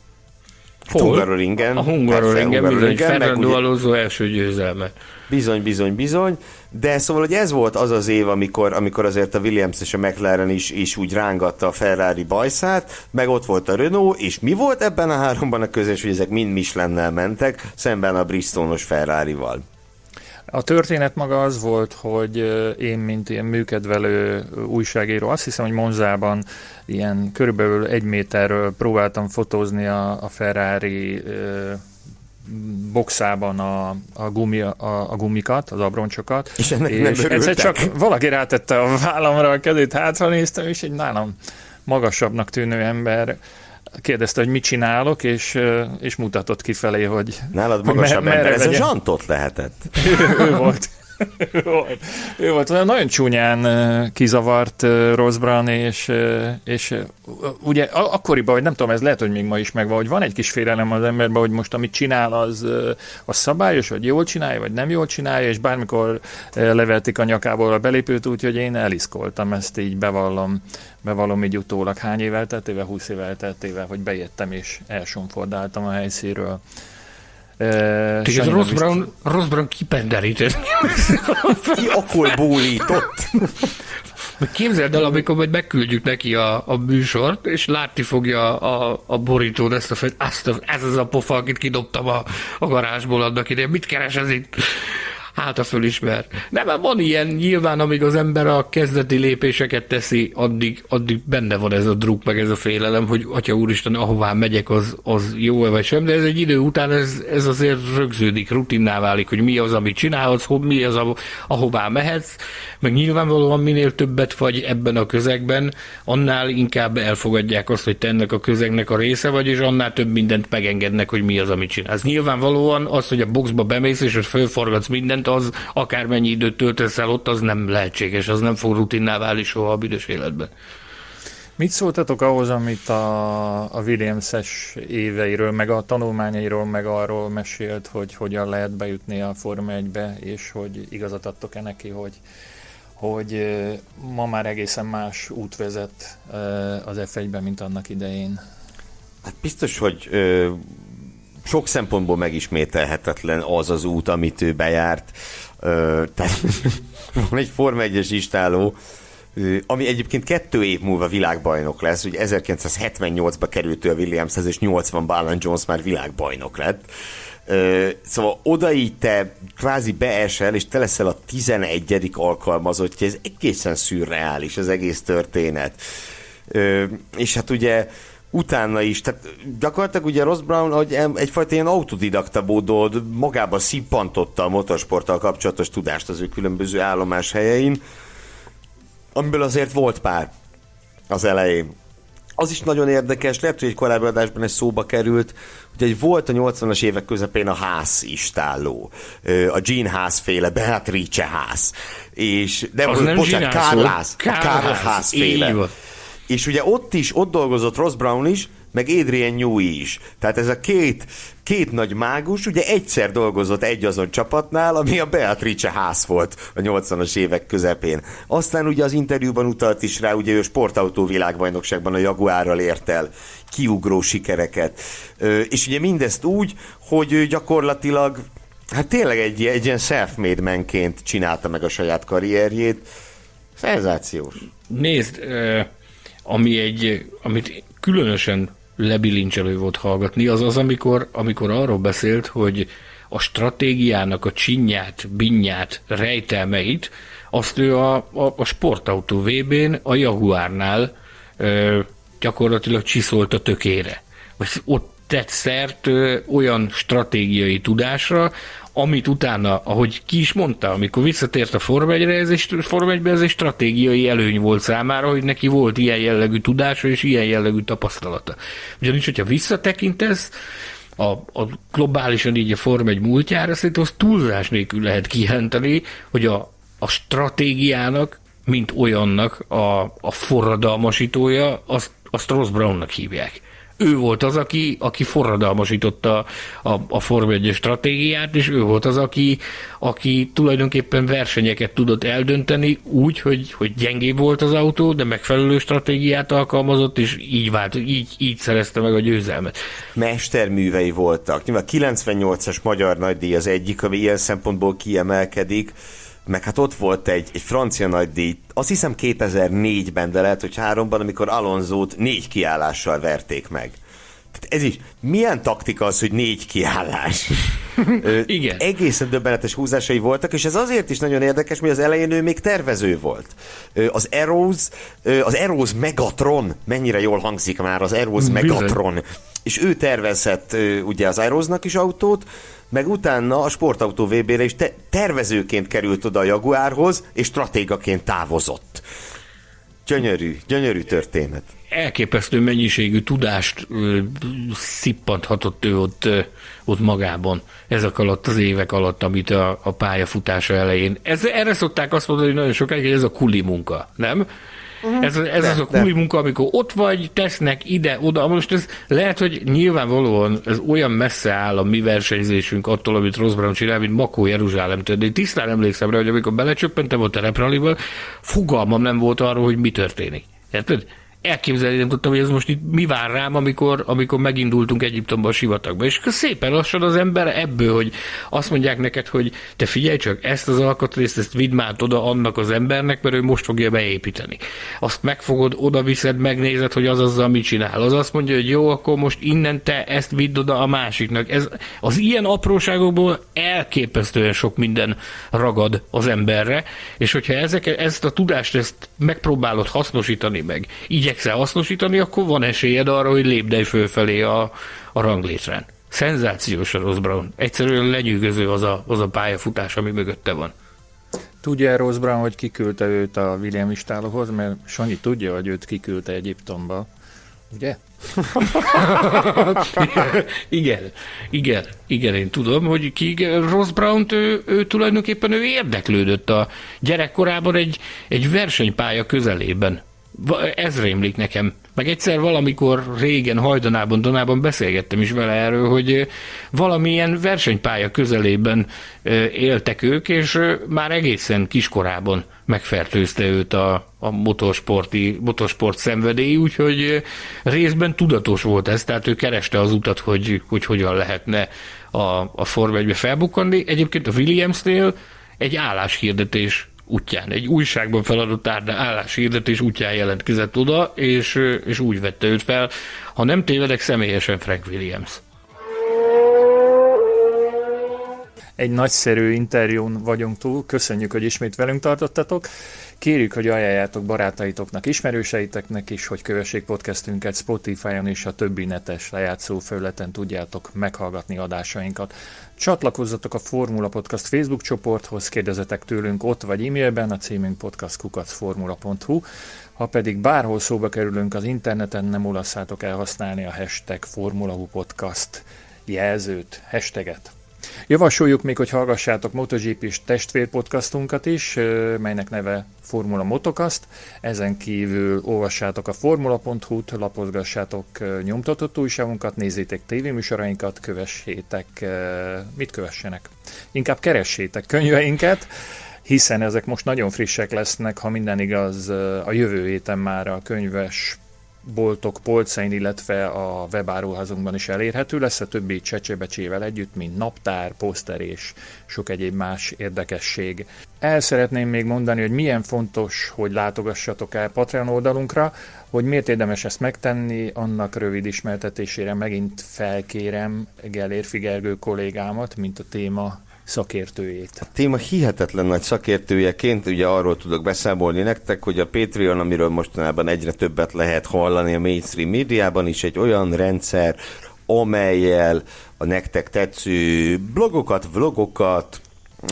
Hát Hungaroringen. A Hungaroringen, bizony, Fernando Alonso első győzelme. Bizony, bizony, bizony. De szóval, hogy ez volt az az év, amikor, amikor azért a Williams és a McLaren is, is úgy rángatta a Ferrari bajszát, meg ott volt a Renault, és mi volt ebben a háromban a közös, hogy ezek mind Michelin-nel mentek, szemben a Bristolos Ferrari-val. A történet maga az volt, hogy én, mint ilyen műkedvelő újságíró, azt hiszem, hogy Monzában ilyen körülbelül egy méterről próbáltam fotózni a, a Ferrari boxában a, a, gumi, a, a gumikat, az abroncsokat. És, ennek és egyszer csak valaki rátette a vállamra a kezét, hátra néztem, és egy nálam magasabbnak tűnő ember kérdezte, hogy mit csinálok, és, és mutatott kifelé, hogy... Nálad magasabb mer- ember, ez a zsantot lehetett. ő, ő volt. Ő volt. Olyan nagyon csúnyán kizavart Brown, és, és ugye akkoriban, hogy nem tudom, ez lehet, hogy még ma is megvan, hogy van egy kis félelem az emberben, hogy most amit csinál, az, az szabályos, vagy jól csinálja, vagy nem jól csinálja, és bármikor leveltik a nyakából a belépőt, úgyhogy én eliszkoltam, ezt így bevallom, bevallom így utólag. Hány év elteltével, 20 év elteltével, hogy bejöttem és elsomfordáltam a helyszínről. És ez Ross Brown, Ross Brown kipenderített. Ki akkor bólított? Képzeld el, amikor majd megküldjük neki a, a műsort, és látni fogja a, a borítón ezt a azt a, ez az a pofa, akit kidobtam a, a garázsból annak idején. Mit keres ez itt? Hát a fölismer. Nem, mert van ilyen, nyilván amíg az ember a kezdeti lépéseket teszi, addig, addig benne van ez a druk, meg ez a félelem, hogy atya úristen, ahová megyek, az, az jó-e vagy sem, de ez egy idő után ez, ez azért rögződik, rutinná válik, hogy mi az, amit csinálhatsz, mi az, aho- ahová mehetsz, meg nyilvánvalóan minél többet vagy ebben a közegben, annál inkább elfogadják azt, hogy te ennek a közegnek a része vagy, és annál több mindent megengednek, hogy mi az, amit csinálsz. Nyilvánvalóan az, hogy a boxba bemész, és hogy fölforgatsz mindent, az akármennyi időt töltesz el ott, az nem lehetséges, az nem fog rutinná válni soha a büdös életben. Mit szóltatok ahhoz, amit a, a Williams-es éveiről, meg a tanulmányairól, meg arról mesélt, hogy hogyan lehet bejutni a Forma 1-be, és hogy igazat adtok-e neki, hogy, hogy ma már egészen más út vezet az F1-ben, mint annak idején. Hát biztos, hogy ö, sok szempontból megismételhetetlen az az út, amit ő bejárt. Tehát van egy Forma 1-es istáló, ami egyébként kettő év múlva világbajnok lesz, ugye 1978-ba került ő a Williamshez, és 80-ban Alan Jones már világbajnok lett. Szóval oda így te kvázi beesel, és te leszel a 11. alkalmazottja, ez egészen szürreális az egész történet. És hát ugye utána is, tehát gyakorlatilag ugye Ross Brown hogy egyfajta ilyen autodidakta módon magába szippantotta a motorsporttal kapcsolatos tudást az ő különböző állomás helyein, amiből azért volt pár az elején. Az is nagyon érdekes, lehet, hogy egy korábbi adásban ez szóba került, hogy egy volt a 80-as évek közepén a ház istáló, Ö, a Gene Haas féle, Beatrice Haas, és de Az nem bocsánat, Karl Haas, Haas. Így féle. És ugye ott is, ott dolgozott Ross Brown is, meg Adrian Newey is. Tehát ez a két, két nagy mágus, ugye egyszer dolgozott egy azon csapatnál, ami a Beatrice ház volt a 80-as évek közepén. Aztán ugye az interjúban utalt is rá, ugye ő sportautó világbajnokságban a Jaguárral ért el kiugró sikereket. Ö, és ugye mindezt úgy, hogy ő gyakorlatilag Hát tényleg egy, egy ilyen self-made manként csinálta meg a saját karrierjét. Szenzációs. Nézd, eh, ami egy, amit különösen lebilincselő volt hallgatni, az az, amikor, amikor arról beszélt, hogy a stratégiának a csinyát, binyát, rejtelmeit, azt ő a, a, a sportautó VB-n a Jaguárnál ö, gyakorlatilag csiszolt tökére. Vagy ott tett szert ö, olyan stratégiai tudásra, amit utána, ahogy ki is mondta, amikor visszatért a Forma 1-re, ez egy, Forma 1 ez egy stratégiai előny volt számára, hogy neki volt ilyen jellegű tudása és ilyen jellegű tapasztalata. Ugyanis, hogyha visszatekintesz, a, a globálisan így a Forma 1 múltjára, szerintem az túlzás nélkül lehet kijelenteni, hogy a, a stratégiának, mint olyannak a, a forradalmasítója, azt, azt Ross Brownnak hívják ő volt az, aki, aki forradalmasította a, a Forma 1 stratégiát, és ő volt az, aki, aki tulajdonképpen versenyeket tudott eldönteni úgy, hogy, hogy gyengébb volt az autó, de megfelelő stratégiát alkalmazott, és így vált, így, így szerezte meg a győzelmet. mesterművei voltak. Nyilván 98-as magyar nagydíj az egyik, ami ilyen szempontból kiemelkedik, meg hát ott volt egy, egy francia nagydíj, azt hiszem 2004-ben, de lehet, hogy háromban, amikor Alonzót négy kiállással verték meg. Tehát ez is, milyen taktika az, hogy négy kiállás? Ö, Igen. Egészen döbbenetes húzásai voltak, és ez azért is nagyon érdekes, mert az elején ő még tervező volt. Ö, Az Eros, az Eros Megatron, mennyire jól hangzik már az Eros. Megatron, és ő tervezett ö, ugye az Aerosnak is autót, meg utána a sportautó VB-re is te- tervezőként került oda a Jaguárhoz, és stratégaként távozott. Gyönyörű, gyönyörű történet. elképesztő mennyiségű tudást ö, szippanthatott ő ott, ö, ott magában ezek alatt az évek alatt, amit a, a pályafutása elején. Ez, erre szokták azt mondani hogy nagyon sokáig, hogy ez a kuli munka, nem? Uh-huh. Ez, ez de, az a kuli de. munka, amikor ott vagy, tesznek ide, oda. Most ez lehet, hogy nyilvánvalóan ez olyan messze áll a mi versenyzésünk attól, amit Ross Brown csinál, mint Makó Jeruzsálemtől. De én tisztán emlékszem rá, hogy amikor belecsöppentem a terepraliből, fogalmam nem volt arról, hogy mi történik. Érted? Elképzelni nem tudtam, hogy ez most itt mi vár rám, amikor, amikor megindultunk Egyiptomba a sivatagba. És szépen lassan az ember ebből, hogy azt mondják neked, hogy te figyelj csak, ezt az alkatrészt, ezt vidd már oda annak az embernek, mert ő most fogja beépíteni. Azt megfogod, oda viszed, megnézed, hogy az azzal mit csinál. Az azt mondja, hogy jó, akkor most innen te ezt vidd oda a másiknak. Ez, az ilyen apróságokból elképesztően sok minden ragad az emberre, és hogyha ezek, ezt a tudást ezt megpróbálod hasznosítani meg, így igyekszel hasznosítani, akkor van esélyed arra, hogy lépdej fölfelé a, a ranglétrán. Szenzációs a Ross Brown. Egyszerűen lenyűgöző az a, az a pályafutás, ami mögötte van. Tudja Ross Brown, hogy kiküldte őt a William Istálohoz, mert Sanyi tudja, hogy őt kiküldte Egyiptomba. Ugye? igen, igen, igen, én tudom, hogy ki, Ross brown ő, ő tulajdonképpen ő érdeklődött a gyerekkorában egy, egy versenypálya közelében ez rémlik nekem. Meg egyszer valamikor régen hajdanában, Donában beszélgettem is vele erről, hogy valamilyen versenypálya közelében éltek ők, és már egészen kiskorában megfertőzte őt a, a motorsporti, motorsport szenvedély, úgyhogy részben tudatos volt ez, tehát ő kereste az utat, hogy, hogy hogyan lehetne a, a Forma 1 felbukkanni. Egyébként a Williamsnél egy álláshirdetés útján, egy újságban feladott álláshirdetés útján jelentkezett oda, és, és úgy vette őt fel, ha nem tévedek, személyesen Frank Williams. Egy nagyszerű interjún vagyunk túl, köszönjük, hogy ismét velünk tartottatok. Kérjük, hogy ajánljátok barátaitoknak, ismerőseiteknek is, hogy kövessék podcastünket Spotify-on és a többi netes lejátszó felületen tudjátok meghallgatni adásainkat. Csatlakozzatok a Formula Podcast Facebook csoporthoz, kérdezetek tőlünk ott vagy e-mailben, a címünk podcastkukacformula.hu. Ha pedig bárhol szóba kerülünk az interneten, nem olasszátok elhasználni a hashtag Formula Podcast jelzőt, hashtaget. Javasoljuk még, hogy hallgassátok MotoGP és testvérpodcastunkat is, melynek neve Formula Motocast. Ezen kívül olvassátok a formula.hu-t, lapozgassátok nyomtatott újságunkat, nézzétek tévéműsorainkat, kövessétek, mit kövessenek? Inkább keressétek könyveinket, hiszen ezek most nagyon frissek lesznek, ha minden igaz, a jövő héten már a könyves boltok polcain, illetve a webáruházunkban is elérhető lesz, a többi csecsebecsével együtt, mint naptár, poszter és sok egyéb más érdekesség. El szeretném még mondani, hogy milyen fontos, hogy látogassatok el Patreon oldalunkra, hogy miért érdemes ezt megtenni, annak rövid ismertetésére megint felkérem Gellér Figergő kollégámat, mint a téma szakértőjét. A téma hihetetlen nagy szakértőjeként ugye arról tudok beszámolni nektek, hogy a Patreon, amiről mostanában egyre többet lehet hallani a mainstream médiában is, egy olyan rendszer, amelyel a nektek tetsző blogokat, vlogokat,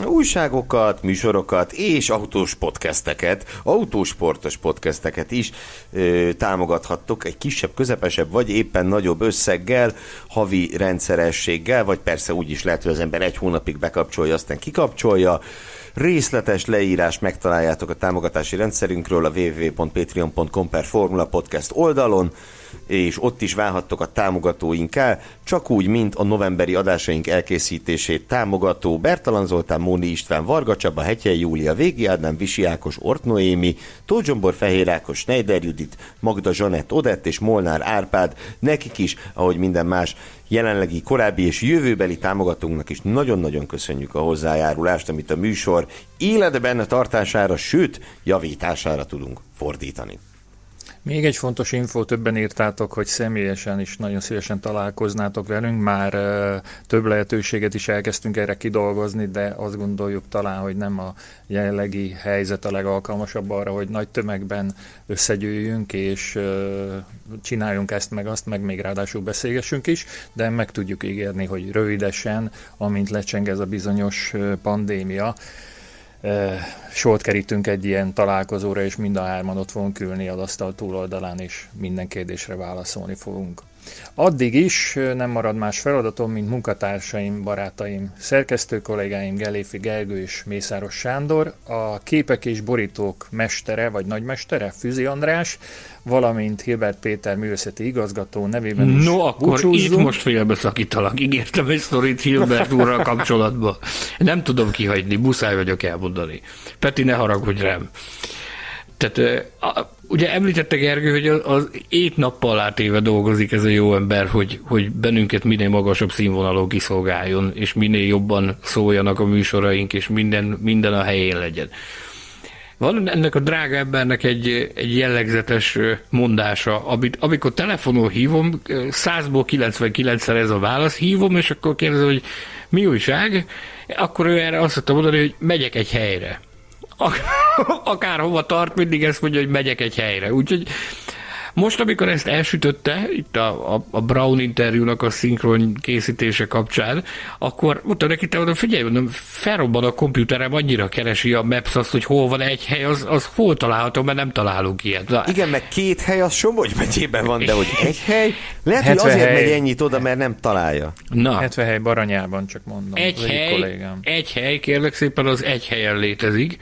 újságokat, műsorokat és autós podcasteket, autósportos podcasteket is ö, támogathattok egy kisebb, közepesebb vagy éppen nagyobb összeggel, havi rendszerességgel, vagy persze úgy is lehet, hogy az ember egy hónapig bekapcsolja, aztán kikapcsolja. Részletes leírás megtaláljátok a támogatási rendszerünkről a www.patreon.com per Formula Podcast oldalon és ott is válhattok a támogatóinká, csak úgy, mint a novemberi adásaink elkészítését támogató Bertalan Zoltán, Móni István, Varga Csaba, Hetyel Júlia, Végi Ádám, Visi Ákos, Ortnoémi, Tózsombor Fehér Ákos, Schneider Judit, Magda Zsanett, Odett és Molnár Árpád, nekik is, ahogy minden más jelenlegi, korábbi és jövőbeli támogatónknak is nagyon-nagyon köszönjük a hozzájárulást, amit a műsor életben tartására, sőt, javítására tudunk fordítani. Még egy fontos info, többen írtátok, hogy személyesen is nagyon szívesen találkoznátok velünk, már több lehetőséget is elkezdtünk erre kidolgozni, de azt gondoljuk talán, hogy nem a jelenlegi helyzet a legalkalmasabb arra, hogy nagy tömegben összegyűjjünk, és csináljunk ezt meg azt, meg még ráadásul beszélgessünk is, de meg tudjuk ígérni, hogy rövidesen, amint lecseng ez a bizonyos pandémia, sort kerítünk egy ilyen találkozóra, és mind a hárman ott fogunk ülni az asztal túloldalán, és minden kérdésre válaszolni fogunk. Addig is nem marad más feladatom, mint munkatársaim, barátaim, szerkesztő kollégáim Geléfi Gergő és Mészáros Sándor, a képek és borítók mestere vagy nagymestere Füzi András, valamint Hilbert Péter művészeti igazgató nevében is No, akkor búcsúzzunk. itt most félbeszakítalak. Ígértem egy sztorit Hilbert úrral kapcsolatban. Nem tudom kihagyni, muszáj vagyok elmondani. Peti, ne haragudj rám. Tehát ugye említette Gergő, hogy az ét nappal átéve dolgozik ez a jó ember, hogy, hogy bennünket minél magasabb színvonalon kiszolgáljon, és minél jobban szóljanak a műsoraink, és minden, minden a helyén legyen. Van ennek a drága embernek egy, egy jellegzetes mondása, amit, amikor telefonon hívom, 100-ból 99-szer ez a válasz, hívom, és akkor kérdezem, hogy mi újság, akkor ő erre azt mondta mondani, hogy megyek egy helyre akárhova tart, mindig ezt mondja, hogy megyek egy helyre. Úgyhogy most, amikor ezt elsütötte, itt a, a, a Brown interjúnak a szinkron készítése kapcsán, akkor mondta neki, te oda figyelj, mondom, felrobban a komputerem, annyira keresi a Maps azt, hogy hol van egy hely, az, az hol található, mert nem találunk ilyet. Na. Igen, meg két hely az Somogy megyében van, de hogy egy hely, lehet, hogy azért hely. megy ennyit oda, mert nem találja. Na. 70 hely Baranyában, csak mondom. Egy hely, kollégám. egy hely, kérlek szépen, az egy helyen létezik.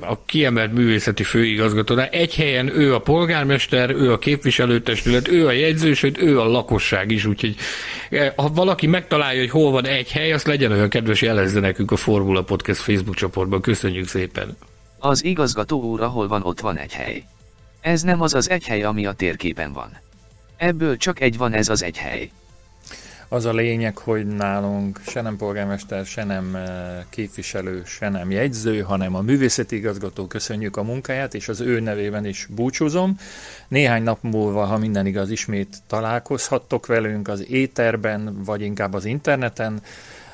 A kiemelt művészeti főigazgatónál. Egy helyen ő a polgármester, polgármester, ő a képviselőtestület, ő a jegyzősöd, ő a lakosság is, úgyhogy eh, ha valaki megtalálja, hogy hol van egy hely, azt legyen olyan kedves, jelezze nekünk a Formula Podcast Facebook csoportban. Köszönjük szépen! Az igazgató úr, ahol van, ott van egy hely. Ez nem az az egy hely, ami a térképen van. Ebből csak egy van ez az egy hely. Az a lényeg, hogy nálunk se nem polgármester, se nem eh, képviselő, se nem jegyző, hanem a művészeti igazgató köszönjük a munkáját, és az ő nevében is búcsúzom. Néhány nap múlva, ha minden igaz, ismét találkozhattok velünk az éterben, vagy inkább az interneten.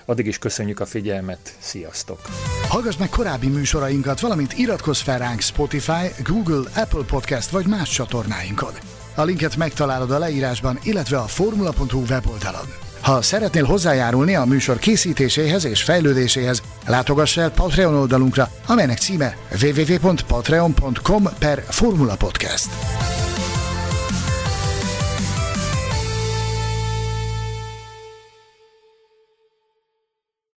Addig is köszönjük a figyelmet, sziasztok! Hallgass meg korábbi műsorainkat, valamint iratkozz fel ránk Spotify, Google, Apple Podcast vagy más csatornáinkon. A linket megtalálod a leírásban, illetve a formula.hu weboldalon. Ha szeretnél hozzájárulni a műsor készítéséhez és fejlődéséhez, látogass el Patreon oldalunkra, amelynek címe www.patreon.com per Formula Podcast.